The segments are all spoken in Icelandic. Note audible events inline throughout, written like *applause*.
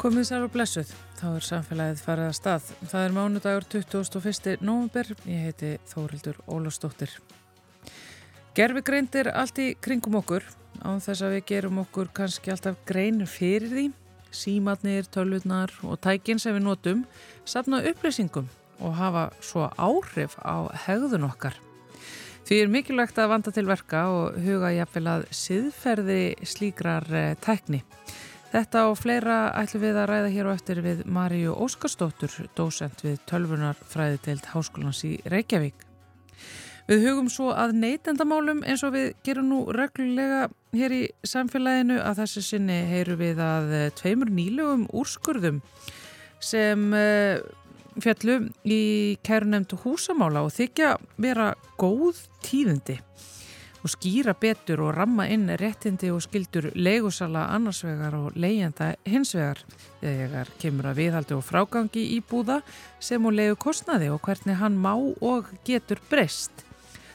Komið sér og blessuð, þá er samfélagið farið að stað. Það er mánudagur 21. november, ég heiti Þórildur Ólastóttir. Gerfi greindir allt í kringum okkur, án þess að við gerum okkur kannski alltaf grein fyrir því. Símatnir, tölvurnar og tækin sem við notum safna upplýsingum og hafa svo áhrif á hegðun okkar. Því er mikilvægt að vanda til verka og huga jafnvel að siðferði slíkrar eh, tækni. Þetta og fleira ætlum við að ræða hér og eftir við Maríu Óskarsdóttur, dósent við tölvunarfræði teilt Háskólans í Reykjavík. Við hugum svo að neytendamálum eins og við gerum nú reglulega hér í samfélaginu að þessi sinni heyru við að eh, tveimur nýlegum úrskurðum sem eh, fjallu í kærunemtu húsamála og þykja vera góð tíðindi og skýra betur og ramma inn réttindi og skildur leigusala annarsvegar og leigjenda hinsvegar þegar kemur að viðhaldi og frágangi í búða sem og leigu kostnaði og hvernig hann má og getur breyst.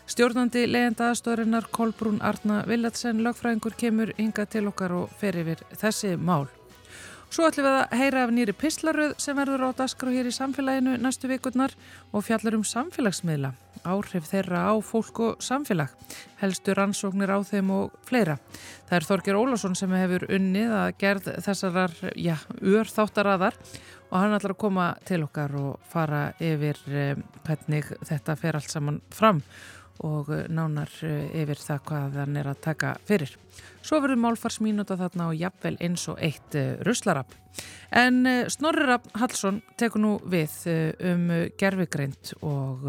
Stjórnandi leigjenda aðstóðurinnar Kolbrún Arna Villatsen lögfræðingur kemur hinga til okkar og fer yfir þessi mál. Svo ætlum við að heyra af nýri pislaröð sem verður á dasgrau hér í samfélaginu næstu vikurnar og fjallar um samfélagsmiðla, áhrif þeirra á fólk og samfélag, helstu rannsóknir á þeim og fleira. Það er Þorger Ólásson sem hefur unnið að gerð þessarar, já, ur þáttaraðar og hann ætlar að koma til okkar og fara yfir eh, hvernig þetta fer allt saman fram og eh, nánar eh, yfir það hvað hann er að taka fyrir. Svo verður málfarsmínúta þarna og jafnvel eins og eitt eh, ruslarab. En Snorrirab Hallsson tekur nú við um gerfigreint og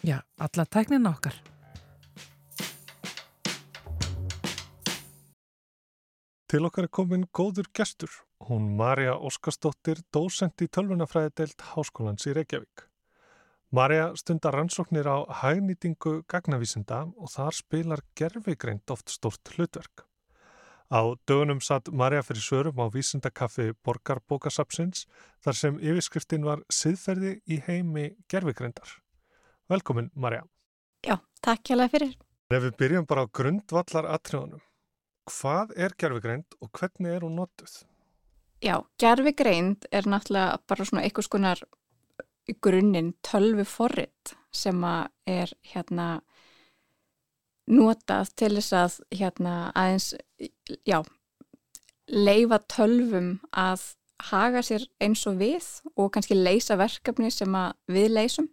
já, alla tæknina okkar. Til okkar er komin góður gestur, hún Marja Óskarsdóttir, dósend í tölvunafræði deilt Háskólans í Reykjavík. Marja stundar rannsóknir á hagnýtingu gagnavísinda og þar spilar gerfigreint oft stort hlutverk. Á dögunum satt Marja fyrir sörum á vísindakaffi Borgarbókasapsins þar sem yfirskriftin var siðferði í heimi gerfigreindar. Velkomin Marja. Já, takk hjá það fyrir. Ef við byrjum bara á grundvallar atriðunum, hvað er gerfigreind og hvernig er hún notuð? Já, gerfigreind er náttúrulega bara svona eitthvað skonar grunninn tölvu forrið sem er hérna notað til þess að hérna aðeins, já leifa tölvum að haga sér eins og við og kannski leysa verkefni sem við leysum.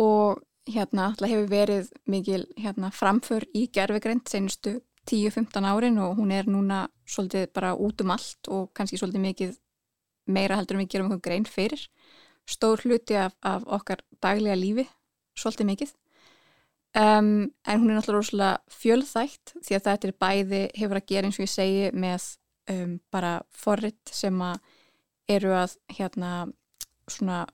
Og hérna alltaf hefur verið mikil hérna framför í gerfegrind senustu 10-15 árin og hún er núna svolítið bara út um allt og kannski svolítið mikið meira heldur en við gerum einhvern grein fyrir. Stór hluti af, af okkar daglega lífi svolítið mikið. Um, en hún er náttúrulega rosalega fjölþægt því að þetta er bæði hefur að gera eins og ég segi með um, bara forrit sem að eru að hérna svona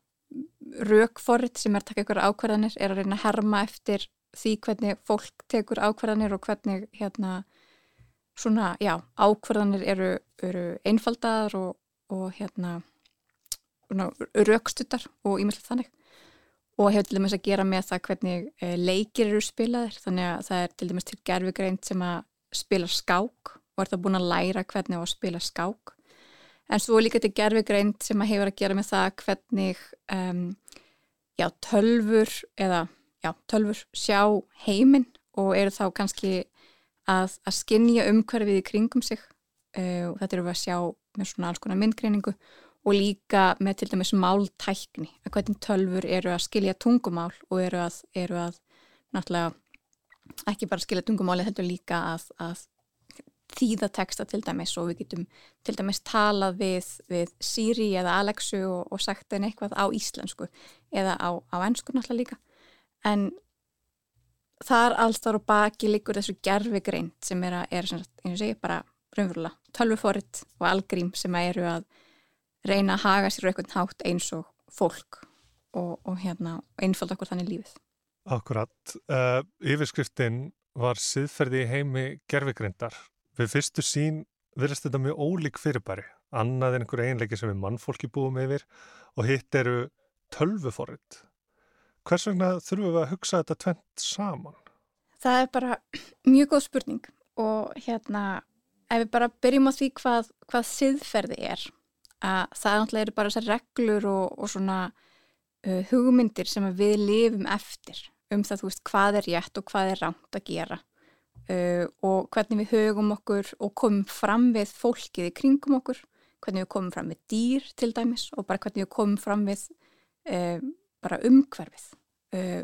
raukforrit sem er að taka ykkur ákvarðanir er að reyna að herma eftir því hvernig fólk tekur ákvarðanir og hvernig hérna svona, já, ákvarðanir eru, eru einfaldar og, og hérna raukstuttar og ímjöldlega þannig. Og hefur til dæmis að gera með það hvernig eh, leikir eru spilaðir. Þannig að það er til dæmis til gerfugreint sem að spila skák og er það búin að læra hvernig á að spila skák. En svo líka til gerfugreint sem að hefur að gera með það hvernig um, já, tölfur eða já, tölfur sjá heiminn og eru þá kannski að, að skinja umhverfið í kringum sig uh, og þetta eru að sjá með svona alls konar myndgreiningu og líka með til dæmis máltækni, að hvernig tölfur eru að skilja tungumál og eru að, eru að náttúrulega ekki bara skilja tungumáli, er líka að, að þýða texta til dæmis og við getum til dæmis talað við, við Siri eða Alexu og, og sagt henni eitthvað á íslensku eða á, á ennsku náttúrulega líka. En þar alls þar og baki líkur þessu gerfi greint sem er að, er, eins og segja, bara raunverulega tölvuforitt og algrím sem eru að reyna að haga sér eitthvað hátt eins og fólk og, og hérna, einfald okkur þannig lífið. Akkurat. Uh, yfirskriftin var siðferði í heimi gerfigreindar. Við fyrstu sín verðast þetta mjög ólík fyrirbæri. Annað en einhver einleiki sem við mannfólki búum yfir og hitt eru tölvuforrið. Hvers vegna þurfum við að hugsa þetta tvent saman? Það er bara *clears throat* mjög góð spurning og hérna ef við bara byrjum á því hvað, hvað siðferði er að það náttúrulega eru bara þessar reglur og, og svona uh, hugmyndir sem við lifum eftir um það þú veist hvað er rétt og hvað er rámt að gera uh, og hvernig við hugum okkur og komum fram við fólkið í kringum okkur hvernig við komum fram við dýr til dæmis og bara hvernig við komum fram við uh, bara umhverfið uh,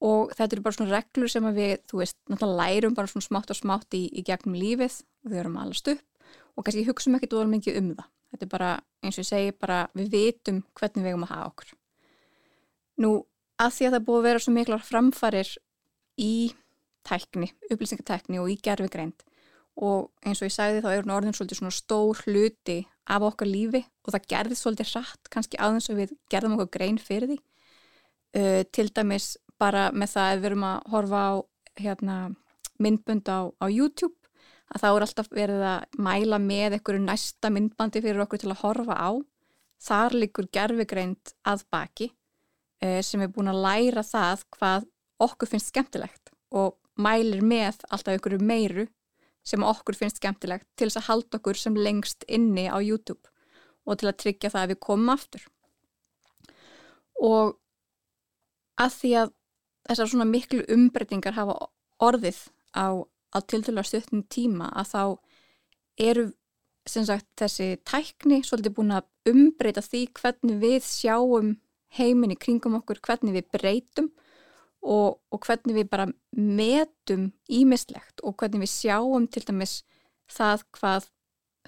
og þetta eru bara svona reglur sem við, þú veist, náttúrulega lærum bara svona smátt og smátt í, í gegnum lífið og við erum alveg stupp og kannski hugsaum ekki dóðal mikið um það. Þetta er bara, eins og ég segi, bara við vitum hvernig við erum að hafa okkur. Nú, að því að það búið að vera svo miklar framfarir í tækni, upplýsingartækni og í gerfigreind og eins og ég sagði þá er hún orðin svolítið svona stór hluti af okkar lífi og það gerði svolítið rætt kannski aðeins og við gerðum okkur grein fyrir því. Uh, til dæmis bara með það að við erum að horfa á hérna, myndbund á, á YouTube að þá er alltaf verið að mæla með einhverju næsta myndbandi fyrir okkur til að horfa á. Þar likur gerfigreind að baki eh, sem er búin að læra það hvað okkur finnst skemmtilegt og mælir með alltaf einhverju meiru sem okkur finnst skemmtilegt til þess að halda okkur sem lengst inni á YouTube og til að tryggja það að við komum aftur. Og að því að þessar svona miklu umbreytingar hafa orðið á, á tildulega stjórnum tíma að þá eru sagt, þessi tækni svolítið búin að umbreyta því hvernig við sjáum heiminni kringum okkur, hvernig við breytum og, og hvernig við bara metum ímislegt og hvernig við sjáum til dæmis það hvað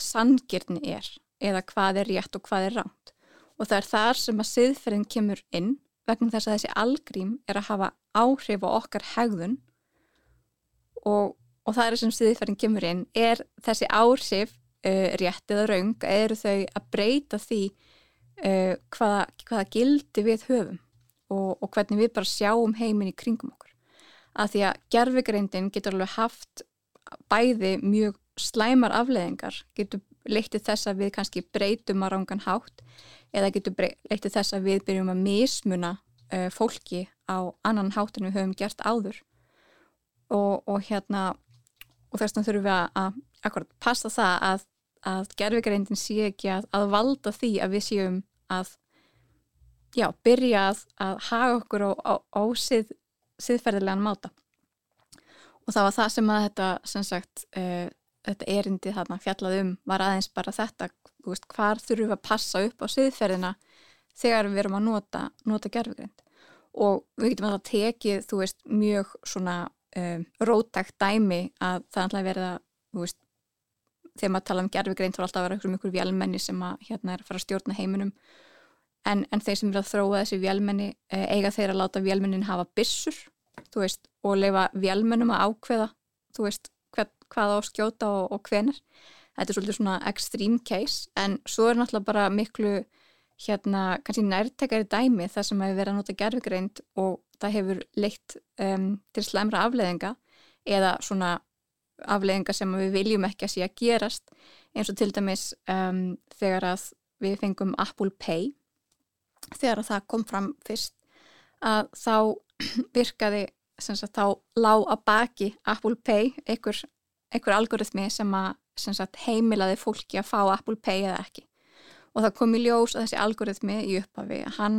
sangirni er eða hvað er rétt og hvað er ránt og það er þar sem að siðferðin kemur inn vegna þess að þessi algrím er að hafa áhrif á okkar hegðun og, og það er sem stiðferðin kemur inn er þessi áhrif uh, rétt eða raung eru þau að breyta því uh, hvaða, hvaða gildi við höfum og, og hvernig við bara sjáum heiminn í kringum okkur. Að því að gerfigreindin getur alveg haft bæði mjög slæmar afleðingar getur leittið þess að við kannski breytum að rángan hátt eða getur leittið þess að við byrjum að mismuna uh, fólki á annan hátt en við höfum gert áður. Og, og hérna og þess vegna þurfum við að, að akkurat passa það að, að gerðvikarindin sé ekki að, að valda því að við séum að já, byrja að haga okkur á, á, á sið, siðferðilegan máta. Og það var það sem að þetta sem sagt uh, þetta erindi þarna fjallað um var aðeins bara þetta, veist, hvar þurfum við að passa upp á siðferðina þegar við erum að nota, nota gerfugrind og við getum alltaf tekið, þú veist, mjög svona um, rótækt dæmi að það alltaf verða, þú veist þegar maður tala um gerfugrind þá er alltaf að vera um ykkur vélmenni sem að hérna er að fara að stjórna heiminum. En, en þeir sem eru að þróa þessi vélmenni eh, eiga þeir að láta vélmennin hafa bissur, þú veist, og leifa vélmennum að ákveða, þú veist hvað á skjóta og, og hvenar. Þetta er svolítið svona extreme case en svo er náttúrulega bara miklu hérna kannski nærtekari dæmi þar sem hefur verið að nota gerfugreind og það hefur leitt um, til slemra afleðinga eða svona afleðinga sem við viljum ekki að sé að gerast eins og til dæmis um, þegar að við fengum Apple Pay þegar að það kom fram fyrst að þá *clears throat* virkaði sagt, þá lág að baki Apple Pay einhver einhver algoritmi sem að sem sagt, heimilaði fólki að fá Apple Pay eða ekki. Og það kom í ljós að þessi algoritmi í upphafi hann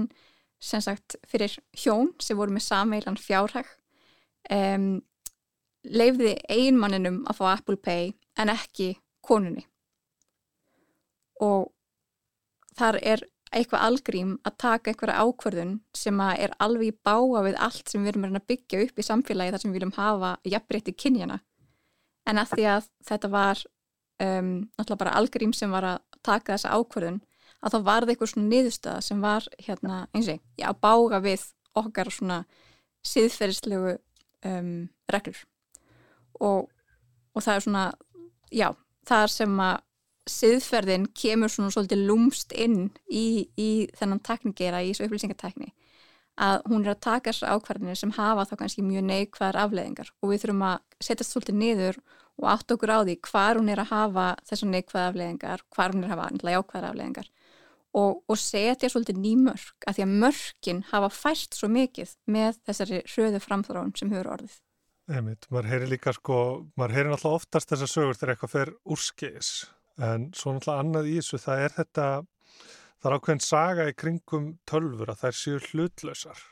sem sagt fyrir hjón sem voru með samveilan fjárhag um, leifði einmanninum að fá Apple Pay en ekki konunni. Og þar er eitthvað algrím að taka einhverja ákverðun sem er alveg í báa við allt sem við erum að byggja upp í samfélagi þar sem við viljum hafa jafnbreytti kynjana en að því að þetta var um, náttúrulega bara algrím sem var að taka þessa ákvörðun að þá var það eitthvað svona niðurstöða sem var hérna eins og ég að bága við okkar svona síðferðislegu um, reglur. Og, og það er svona já, það er sem að síðferðin kemur svona svolítið lúmst inn í, í þennan teknikera í þessu upplýsingartekni að hún er að taka þessar ákvarðinir sem hafa þá kannski mjög neikvæðar afleðingar og við þurfum að setjast svolítið niður og átt okkur á því hvar hún er að hafa þessar neikvæða afleðingar, hvar hún er að hafa jákvæðar afleðingar og, og setja svolítið ný mörg að því að mörgin hafa fæst svo mikið með þessari hröðu framþróun sem hefur orðið. Einmitt, maður heyri líka sko, maður heyri náttúrulega oftast þessar sögur þegar eitthvað fer úrskis en svo náttúrulega annað í þessu það er þetta, það er ákveðin saga í kringum tölfur að þær séu hlutlausar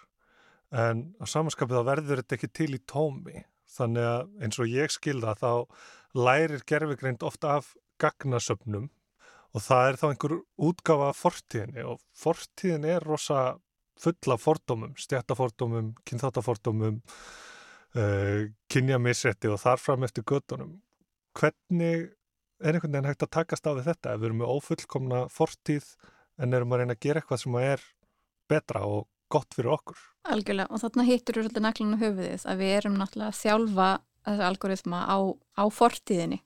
en á samanskapið þá verður þetta ekki til í tómi þannig að eins og ég skilða þá lærir gerfigreind ofta af gagnasöfnum og það er þá einhver útgafa af fortíðinni og fortíðin er rosa fulla fordómum, stjættafordómum, kynþáttafordómum, uh, kynjamisrétti og þarfram eftir göttunum. Hvernig er einhvern veginn hægt að takast á við þetta ef við erum með ófullkomna fortíð en erum að reyna að gera eitthvað sem er betra og gott fyrir okkur? Algjörlega og þarna hittur við svolítið naklinu höfuðið að við erum náttúrulega að þjálfa þessu algoritma á, á fortíðinni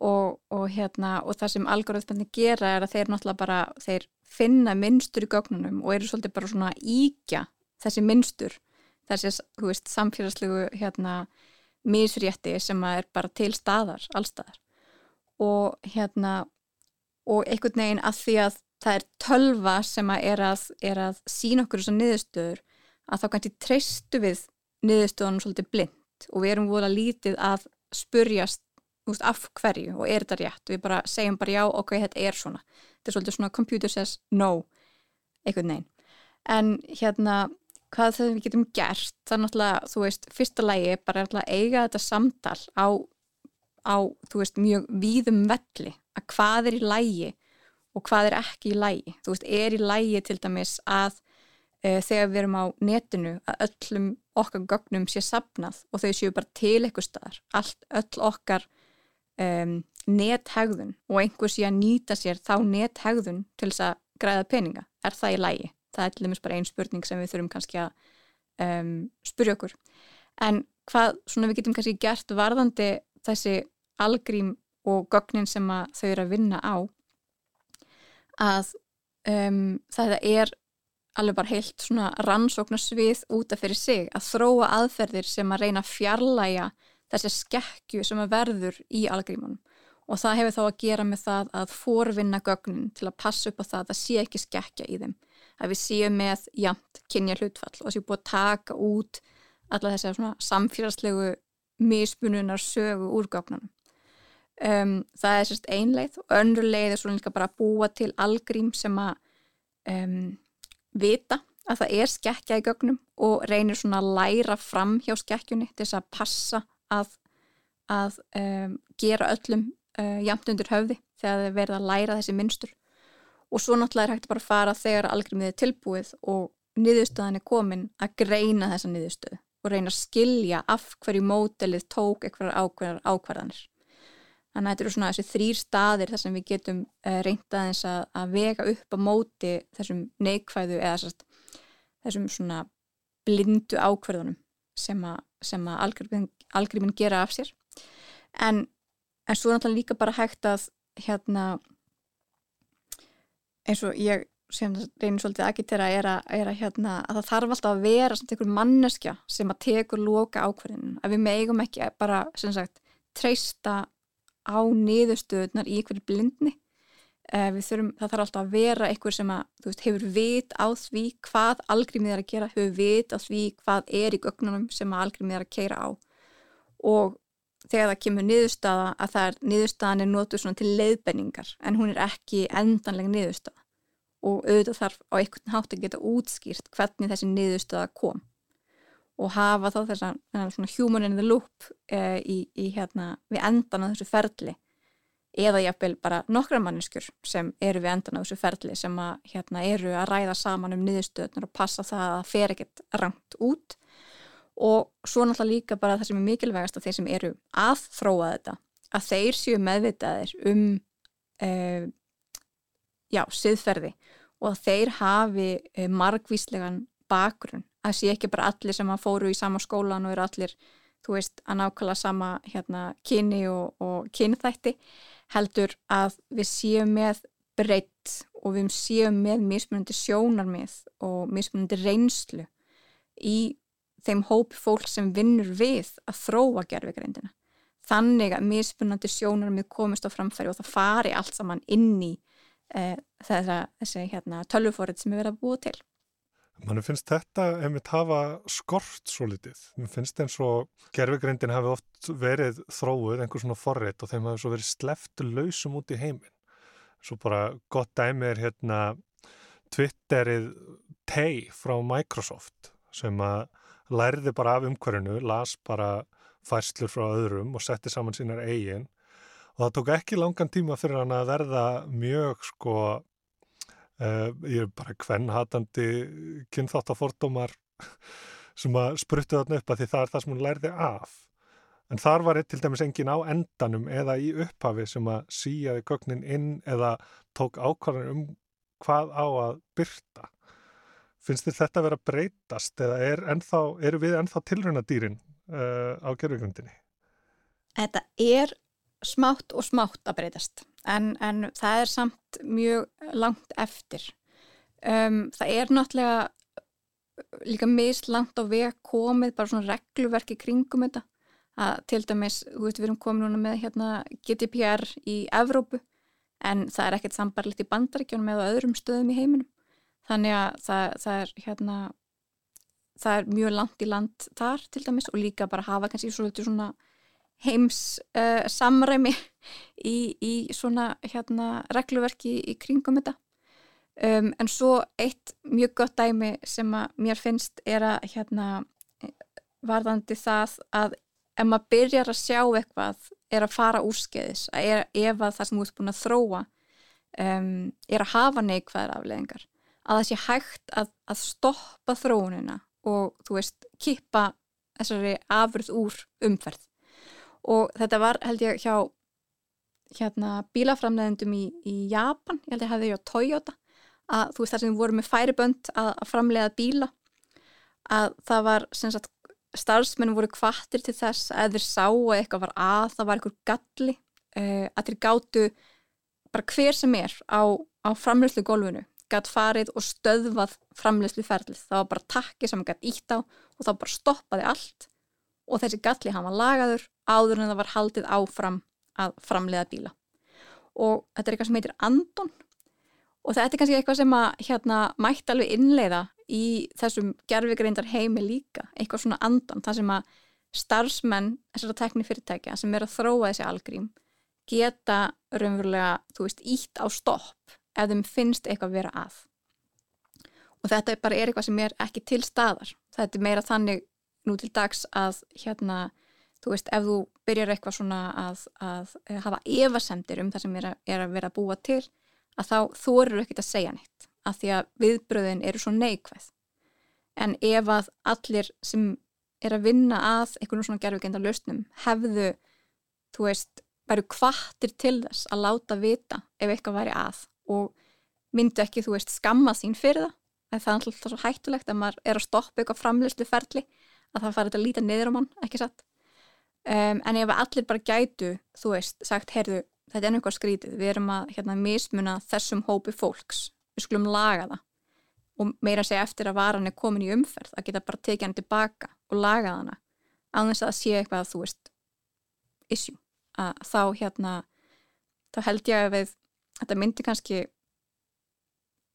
og, og, hérna, og það sem algoritmandi gera er að þeir náttúrulega bara þeir finna mynstur í gögnunum og eru svolítið bara svona íkja þessi mynstur þessi samfélagslegu hérna, misrétti sem er bara til staðar, allstaðar og hérna og einhvern veginn að því að það er tölva sem að er að, er að sína okkur þessar niðurstöður að þá kannski treystu við niðurstöðunum svolítið blind og við erum volið að lítið að spurjast veist, af hverju og er þetta rétt? Við bara segjum bara já, ok, þetta er svona. Þetta er svolítið svona computer says no einhvern veginn. En hérna, hvað það við getum gert? Það er náttúrulega, þú veist, fyrsta lægi bara er að eiga þetta samtal á, á, þú veist, mjög víðum velli, að hvað er í lægi og hvað er ekki í lægi þú veist, er í lægi til dæmis að uh, þegar við erum á netinu að öllum okkar gögnum sé sapnað og þau séu bara til eitthvað staðar, allt, öll okkar um, nethegðun og einhver sé að nýta sér þá nethegðun til þess að græða peninga. Er það í lægi? Það er til dæmis bara einn spurning sem við þurfum kannski að um, spurja okkur. En hvað svona við getum kannski gert varðandi þessi algrím og gögnin sem þau eru að vinna á að um, það er alveg bara heilt svona rannsóknarsvið út af fyrir sig að þróa aðferðir sem að reyna að fjarlæga þessi skekkju sem að verður í algrímunum. Og það hefur þá að gera með það að forvinna gögnin til að passa upp á það að það sé ekki skekkja í þeim. Að við séum með jamt kynja hlutfall og séum búið að taka út alla þessi samfélagslegu misbununar sögu úr gögnunum. Um, það er sérst einleið og önnur leið er svona líka bara að búa til algrím sem að um, vita að það er skekkja í gögnum og reynir svona að læra fram hjá skekkjunni til þess að passa að, að um, gera öllum uh, jamt undir höfði þegar þeir verða að læra þessi minnstur og svo náttúrulega er hægt að bara fara þegar algrimið er tilbúið og niðurstöðan er komin að greina þessa niðurstöðu og reyna að skilja af hverju mótelið tók eitthvað ákveðar ákvarðanir. Þannig að þetta eru svona þessi þrýr staðir þar sem við getum uh, reynda þess að, að vega upp á móti þessum neikvæðu eða sérst, þessum svona blindu ákvarðunum sem að, að algríminn gera af sér en, en svo náttúrulega líka bara hægt að hérna eins og ég sem reynir svolítið agitera er að, er að, hérna, að það þarf alltaf að vera samt einhver manneskja sem að tekur loka ákverðinu að við megum ekki bara sagt treysta á niðurstöðunar í einhverju blindni. Uh, þurfum, það þarf alltaf að vera einhver sem að, veist, hefur vit á því hvað algrímið er að gera, hefur vit á því hvað er í gögnunum sem að algrímið er að keira á. Og þegar það kemur niðurstaða að það er niðurstaðan er nótuð svona til leiðbenningar en hún er ekki endanlega niðurstaða og auðvitað þarf á einhvern hátt að geta útskýrt hvernig þessi niðurstaða kom. Og hafa þá þess að human in the loop uh, í, í hérna við endan á þessu ferli. Eða jáfnvel bara nokkra manneskur sem eru við endan á þessu ferli sem að, hérna, eru að ræða saman um niðurstöðunar og passa það að það fer ekkert rangt út. Og svo náttúrulega líka bara það sem er mikilvægast að þeir sem eru að þróa þetta að þeir séu meðvitaðir um uh, já, siðferði og þeir hafi uh, margvíslegan bakgrunn að sé ekki bara allir sem að fóru í sama skólan og eru allir, þú veist, að nákvæmlega sama hérna kyni og, og kynþætti heldur að við séum með breytt og við séum með mismunandi sjónarmið og mismunandi reynslu í þeim hóp fólk sem vinnur við að þróa gerfegreindina. Þannig að mismunandi sjónarmið komist á framfæri og það fari allt saman inn í e, þessi hérna, tölvufórið sem við verðum að búa til. Mann finnst þetta einmitt hafa skort svo litið. Mér finnst eins og gerfegreindin hafi oft verið þróið einhver svona forrið og þeim hafi svo verið sleftu lausum út í heiminn. Svo bara gott dæmi er hérna Twitterið Tay frá Microsoft sem að lærði bara af umhverjunu, las bara færslur frá öðrum og setti saman sínar eigin og það tók ekki langan tíma fyrir hann að verða mjög sko Uh, ég er bara kvennhatandi kynþáttafordómar sem að spruttu þarna upp að því það er það sem hún lærði af en þar var til dæmis engin á endanum eða í upphafi sem að síjaði gögnin inn eða tók ákvarðan um hvað á að byrta finnst þér þetta að vera breytast eða er ennþá, eru við ennþá tilröndadýrin uh, eh, á gerðugrundinni? Þetta er smátt og smátt að breytast. En, en það er samt mjög langt eftir. Um, það er náttúrulega líka mist langt á veg komið bara svona regluverki kringum þetta. Að til dæmis, þú veist við erum komið núna með hérna, GDPR í Evrópu en það er ekkert sambarlegt í bandaríkjónum eða öðrum stöðum í heiminum. Þannig að það, það er hérna það er mjög langt í land þar til dæmis og líka bara hafa kannski svona heims uh, samræmi í, í svona hérna regluverki í kringum þetta. Um, en svo eitt mjög gott dæmi sem að mér finnst er að hérna varðandi það að ef maður byrjar að sjá eitthvað er að fara úrskeiðis að ef að það sem þú ert búin að þróa um, er að hafa neikvæðar afleðingar að það sé hægt að, að stoppa þróunina og þú veist, kippa þessari afröð úr umferð og þetta var held ég hjá hérna bílaframleðendum í, í Japan, ég held ég hefði hjá Toyota. Að þú veist þar sem við vorum með færibönd að, að framlega bíla. Að það var sem sagt starfsmenn voru kvartir til þess að þeir sá að eitthvað var að, það var eitthvað galli uh, að þeir gáttu bara hver sem er á, á framlegslu gólfinu gætt farið og stöðvað framlegslu ferlið, það var bara takki sem gætt ítt á og það bara stoppaði allt og þessi galli hann var lagaður áður en það var haldið áfram að framleiða bíla. Og þetta er eitthvað sem heitir andon. Og þetta er kannski eitthvað sem að hérna, mætti alveg innleiða í þessum gerfigreindar heimi líka. Eitthvað svona andon, það sem að starfsmenn þessara tekni fyrirtækja sem er að þróa þessi algrím geta raunverulega, þú veist, ítt á stopp ef þeim finnst eitthvað að vera að. Og þetta bara er eitthvað sem er ekki til staðar. Þetta er meira þannig nú til dags að hérna þú veist, ef þú byrjar eitthvað svona að, að hafa evasendir um það sem er að, er að vera að búa til að þá þú eru ekkert að segja neitt að því að viðbröðin eru svo neikvæð. En ef að allir sem er að vinna að einhvern svona gerðugenda lausnum hefðu, þú veist væru kvartir til þess að láta vita ef eitthvað væri að og myndu ekki, þú veist, skamma sín fyrir það það er alltaf svo hættulegt að maður er að stoppa eitthvað framleyslu ferli að það fara að líta niður á mann, ekki satt? Um, en ef allir bara gætu þú veist, sagt, heyrðu, þetta er einhvað skrítið við erum að hérna, mismuna þessum hópi fólks, við skulum laga það. Og meira segja eftir að varan er komin í umferð, að geta bara tekið hann tilbaka og laga hana. Þess að sé eitthvað að þú veist issue, að þá hérna þá held ég að við þetta myndi kannski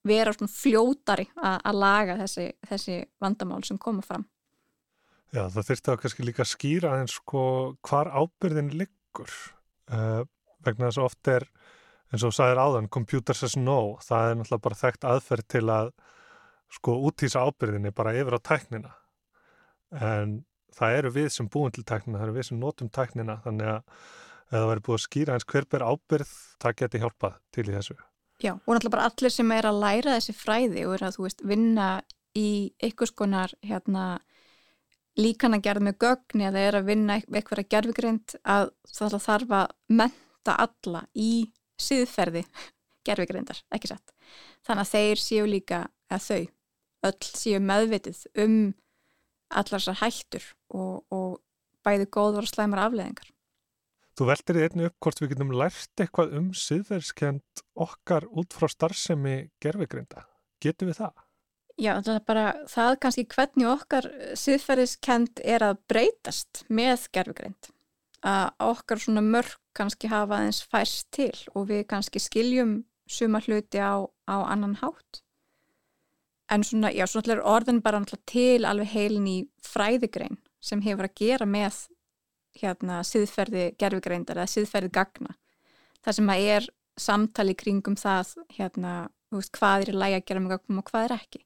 vera svona fljótari að laga þessi, þessi vandamál sem koma fram Já, það þurfti að kannski líka skýra eins sko hvar ábyrðin liggur. Uh, vegna þess að oft er eins og sæðir áðan, computer says no. Það er náttúrulega bara þekkt aðferð til að sko útýsa ábyrðinni bara yfir á tæknina. En það eru við sem búin til tæknina það eru við sem notum tæknina. Þannig að ef það væri búið að skýra eins hver ber ábyrð það geti hjálpað til í þessu. Já, og náttúrulega bara allir sem er að læra þessi fræði og er að þú veist vinna í einhvers konar hérna líkan að gera með gögn eða er að vinna eitthvað að gerfigrind að það þarf að menta alla í síðferði *laughs* gerfigrindar, ekki sett. Þannig að þeir séu líka, eða þau, öll séu meðvitið um allar þessar hættur og, og bæði góður og slæmar afleðingar. Þú veldir í einni upp hvort við getum lært eitthvað um síðverðskend okkar út frá starfsemi gerfigrinda. Getur við það? Já, það bara það kannski hvernig okkar siðferðiskend er að breytast með gerfugreind. Að okkar svona mörg kannski hafa aðeins færst til og við kannski skiljum suma hluti á, á annan hátt. en svona, já, svona orðin bara til alveg heilin í fræðigrein sem hefur að gera með hérna siðferði gerfigreindar eða siðferði gagna það sem að er samtali kringum það hérna, veist, hvað er í lægi að gera með gagnum og hvað er ekki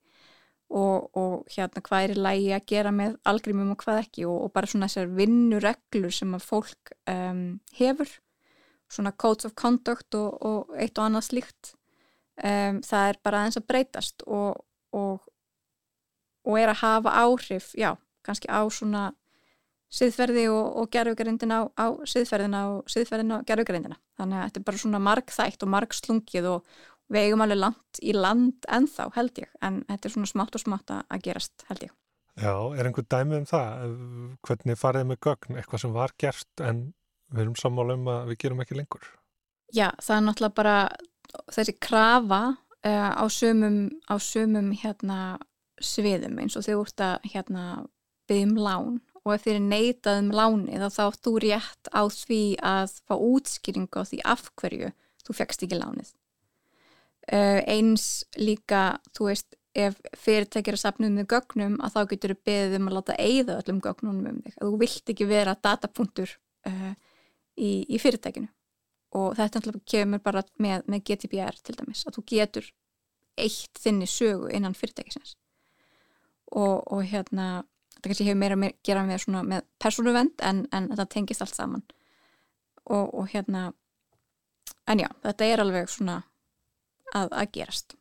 og, og hérna hvað er í lægi að gera með algrímum og hvað ekki og, og bara svona þessar vinnureglur sem að fólk um, hefur. Svona codes of conduct og, og eitt og annað slíkt. Um, það er bara aðeins að breytast og, er að hafa áhrif, já, kannski á svona siðferði og gerðugarindin á, á siðferðina og siðferðina og gerðugarindina þannig að þetta er bara svona margþægt og margslungið og við eigum alveg langt í land ennþá held ég, en þetta er svona smátt og smátt að gerast held ég Já, er einhver dæmi um það? Hvernig farið með gögn, eitthvað sem var gert en við erum sammála um að við gerum ekki lengur. Já, það er náttúrulega bara þessi krafa uh, á sumum, á sumum hérna, sviðum eins og þau úrt að hérna, byggja um lán og ef þeir eru neitað um láni þá þá þú rétt á því að fá útskýringa á því af hverju þú fegst ekki lánið. Uh, eins líka, þú veist, ef fyrirtækir er sapnuð með gögnum að þá getur þau beðið um að láta eigða öllum gögnunum um þig. Þú vilt ekki vera datapunktur uh, í, í fyrirtækinu. Og þetta kemur bara með, með GDPR til dæmis, að þú getur eitt þinni sögu innan fyrirtækisins. Og, og hérna þetta kannski hefur meira að gera með, með persónuvend en, en þetta tengist allt saman. Og, og hérna en já, þetta er alveg svona að, að gerast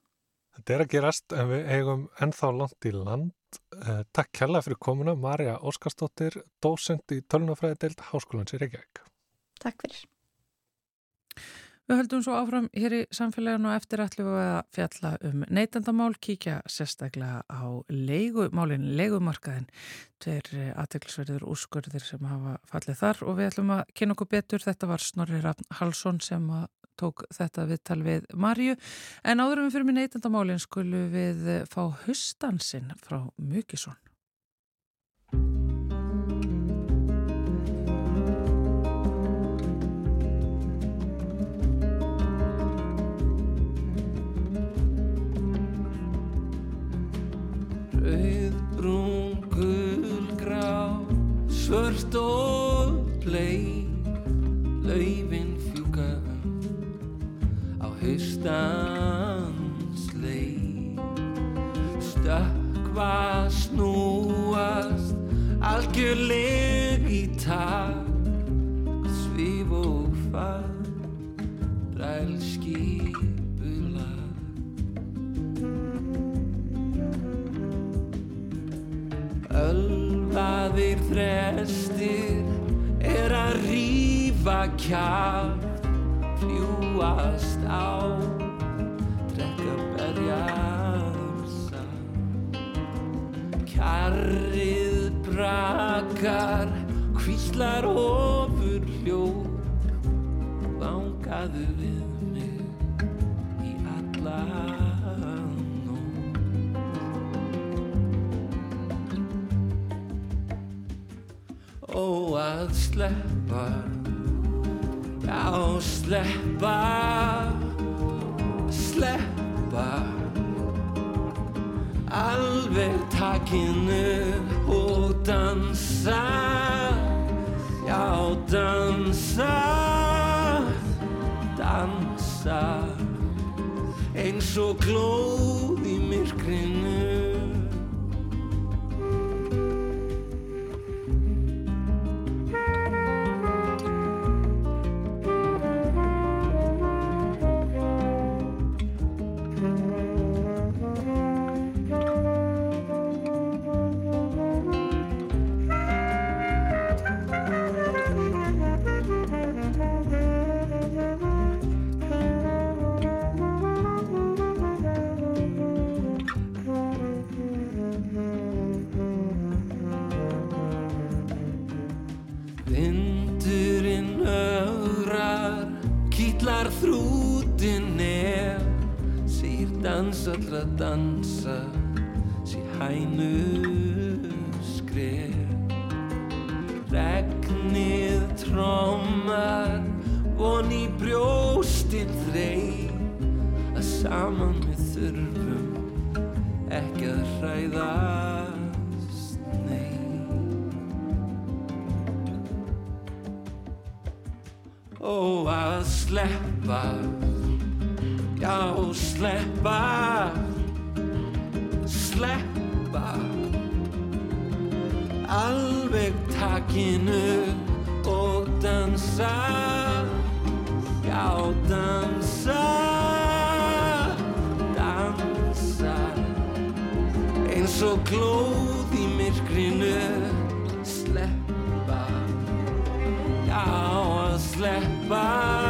Þetta er að gerast en við eigum ennþá langt í land eh, Takk kærlega fyrir komuna Marja Óskarsdóttir, dósend í tölunafræði deild Háskólans í Reykjavík Takk fyrir. Við höldum svo áfram hér í samfélaginu og eftir ætlum við að fjalla um neytandamál, kíkja sérstaklega á leigumálinn, leigumarkaðin. Tveir aðteglisverður úrskurðir sem hafa fallið þar og við ætlum að kynna okkur betur. Þetta var Snorri Rafn Halsson sem tók þetta viðtal við Marju. En áðurum við fyrir með neytandamálinn skulum við fá hustansinn frá grá, svört og bleið, laufin fjúka á haustans leið. Stökkva snúast, algjörleg í takt, svíf og fag, rælskýr. Ölvaðir þrestir er að rýfa kjátt, fljúast á, drekka berjaður sá. Kjarrið brakar, kvíslar ofur hljóð, vangaðu við mig í alla. Ó að sleppa, já sleppa, sleppa. Alveg takinu og dansa, já dansa, dansa. Eins og glóð í myrkrinu hænu skref regnið trómar von í brjóstinn þrey að saman við þurfum ekki að hræðast, nei. Ó að sleppa, já sleppa takinu og dansa, já dansa, dansa. Eins og glóð í myrkrinu, sleppa. Já, að sleppa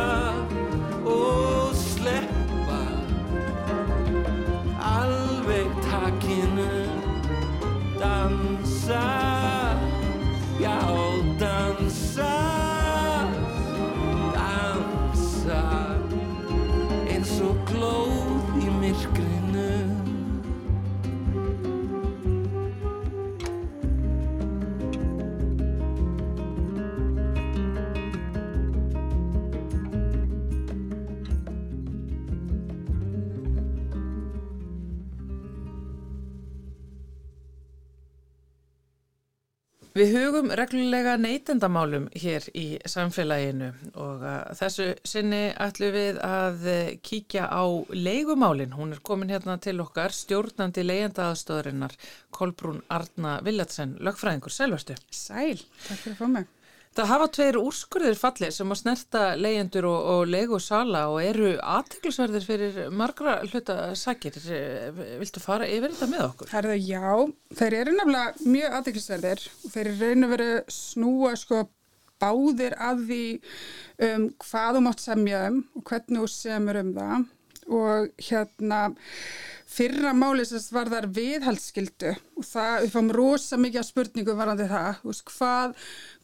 Við hugum reglulega neytendamálum hér í samfélaginu og uh, þessu sinni ætlum við að uh, kíkja á leigumálin. Hún er komin hérna til okkar, stjórnandi leigendaðastöðurinnar, Kolbrún Arna Villatsen, lögfræðingur, selvastu. Sæl, takk fyrir að fá mig. Það hafa tveir úrskurðir fallið sem að snerta leyendur og, og leigusala og eru aðteglisverðir fyrir margra hluta sakir. Viltu fara yfir þetta með okkur? Herðu, já, þeir eru nefnilega mjög aðdeklisverðir og þeir eru raun og veru snúa sko báðir að því um hvað þú mátt semja um og hvernig þú semur um það og hérna fyrra máli sem var þar viðhaldsskildu og það, við fáum rosa mikið af spurningum varandi það, veist, hvað,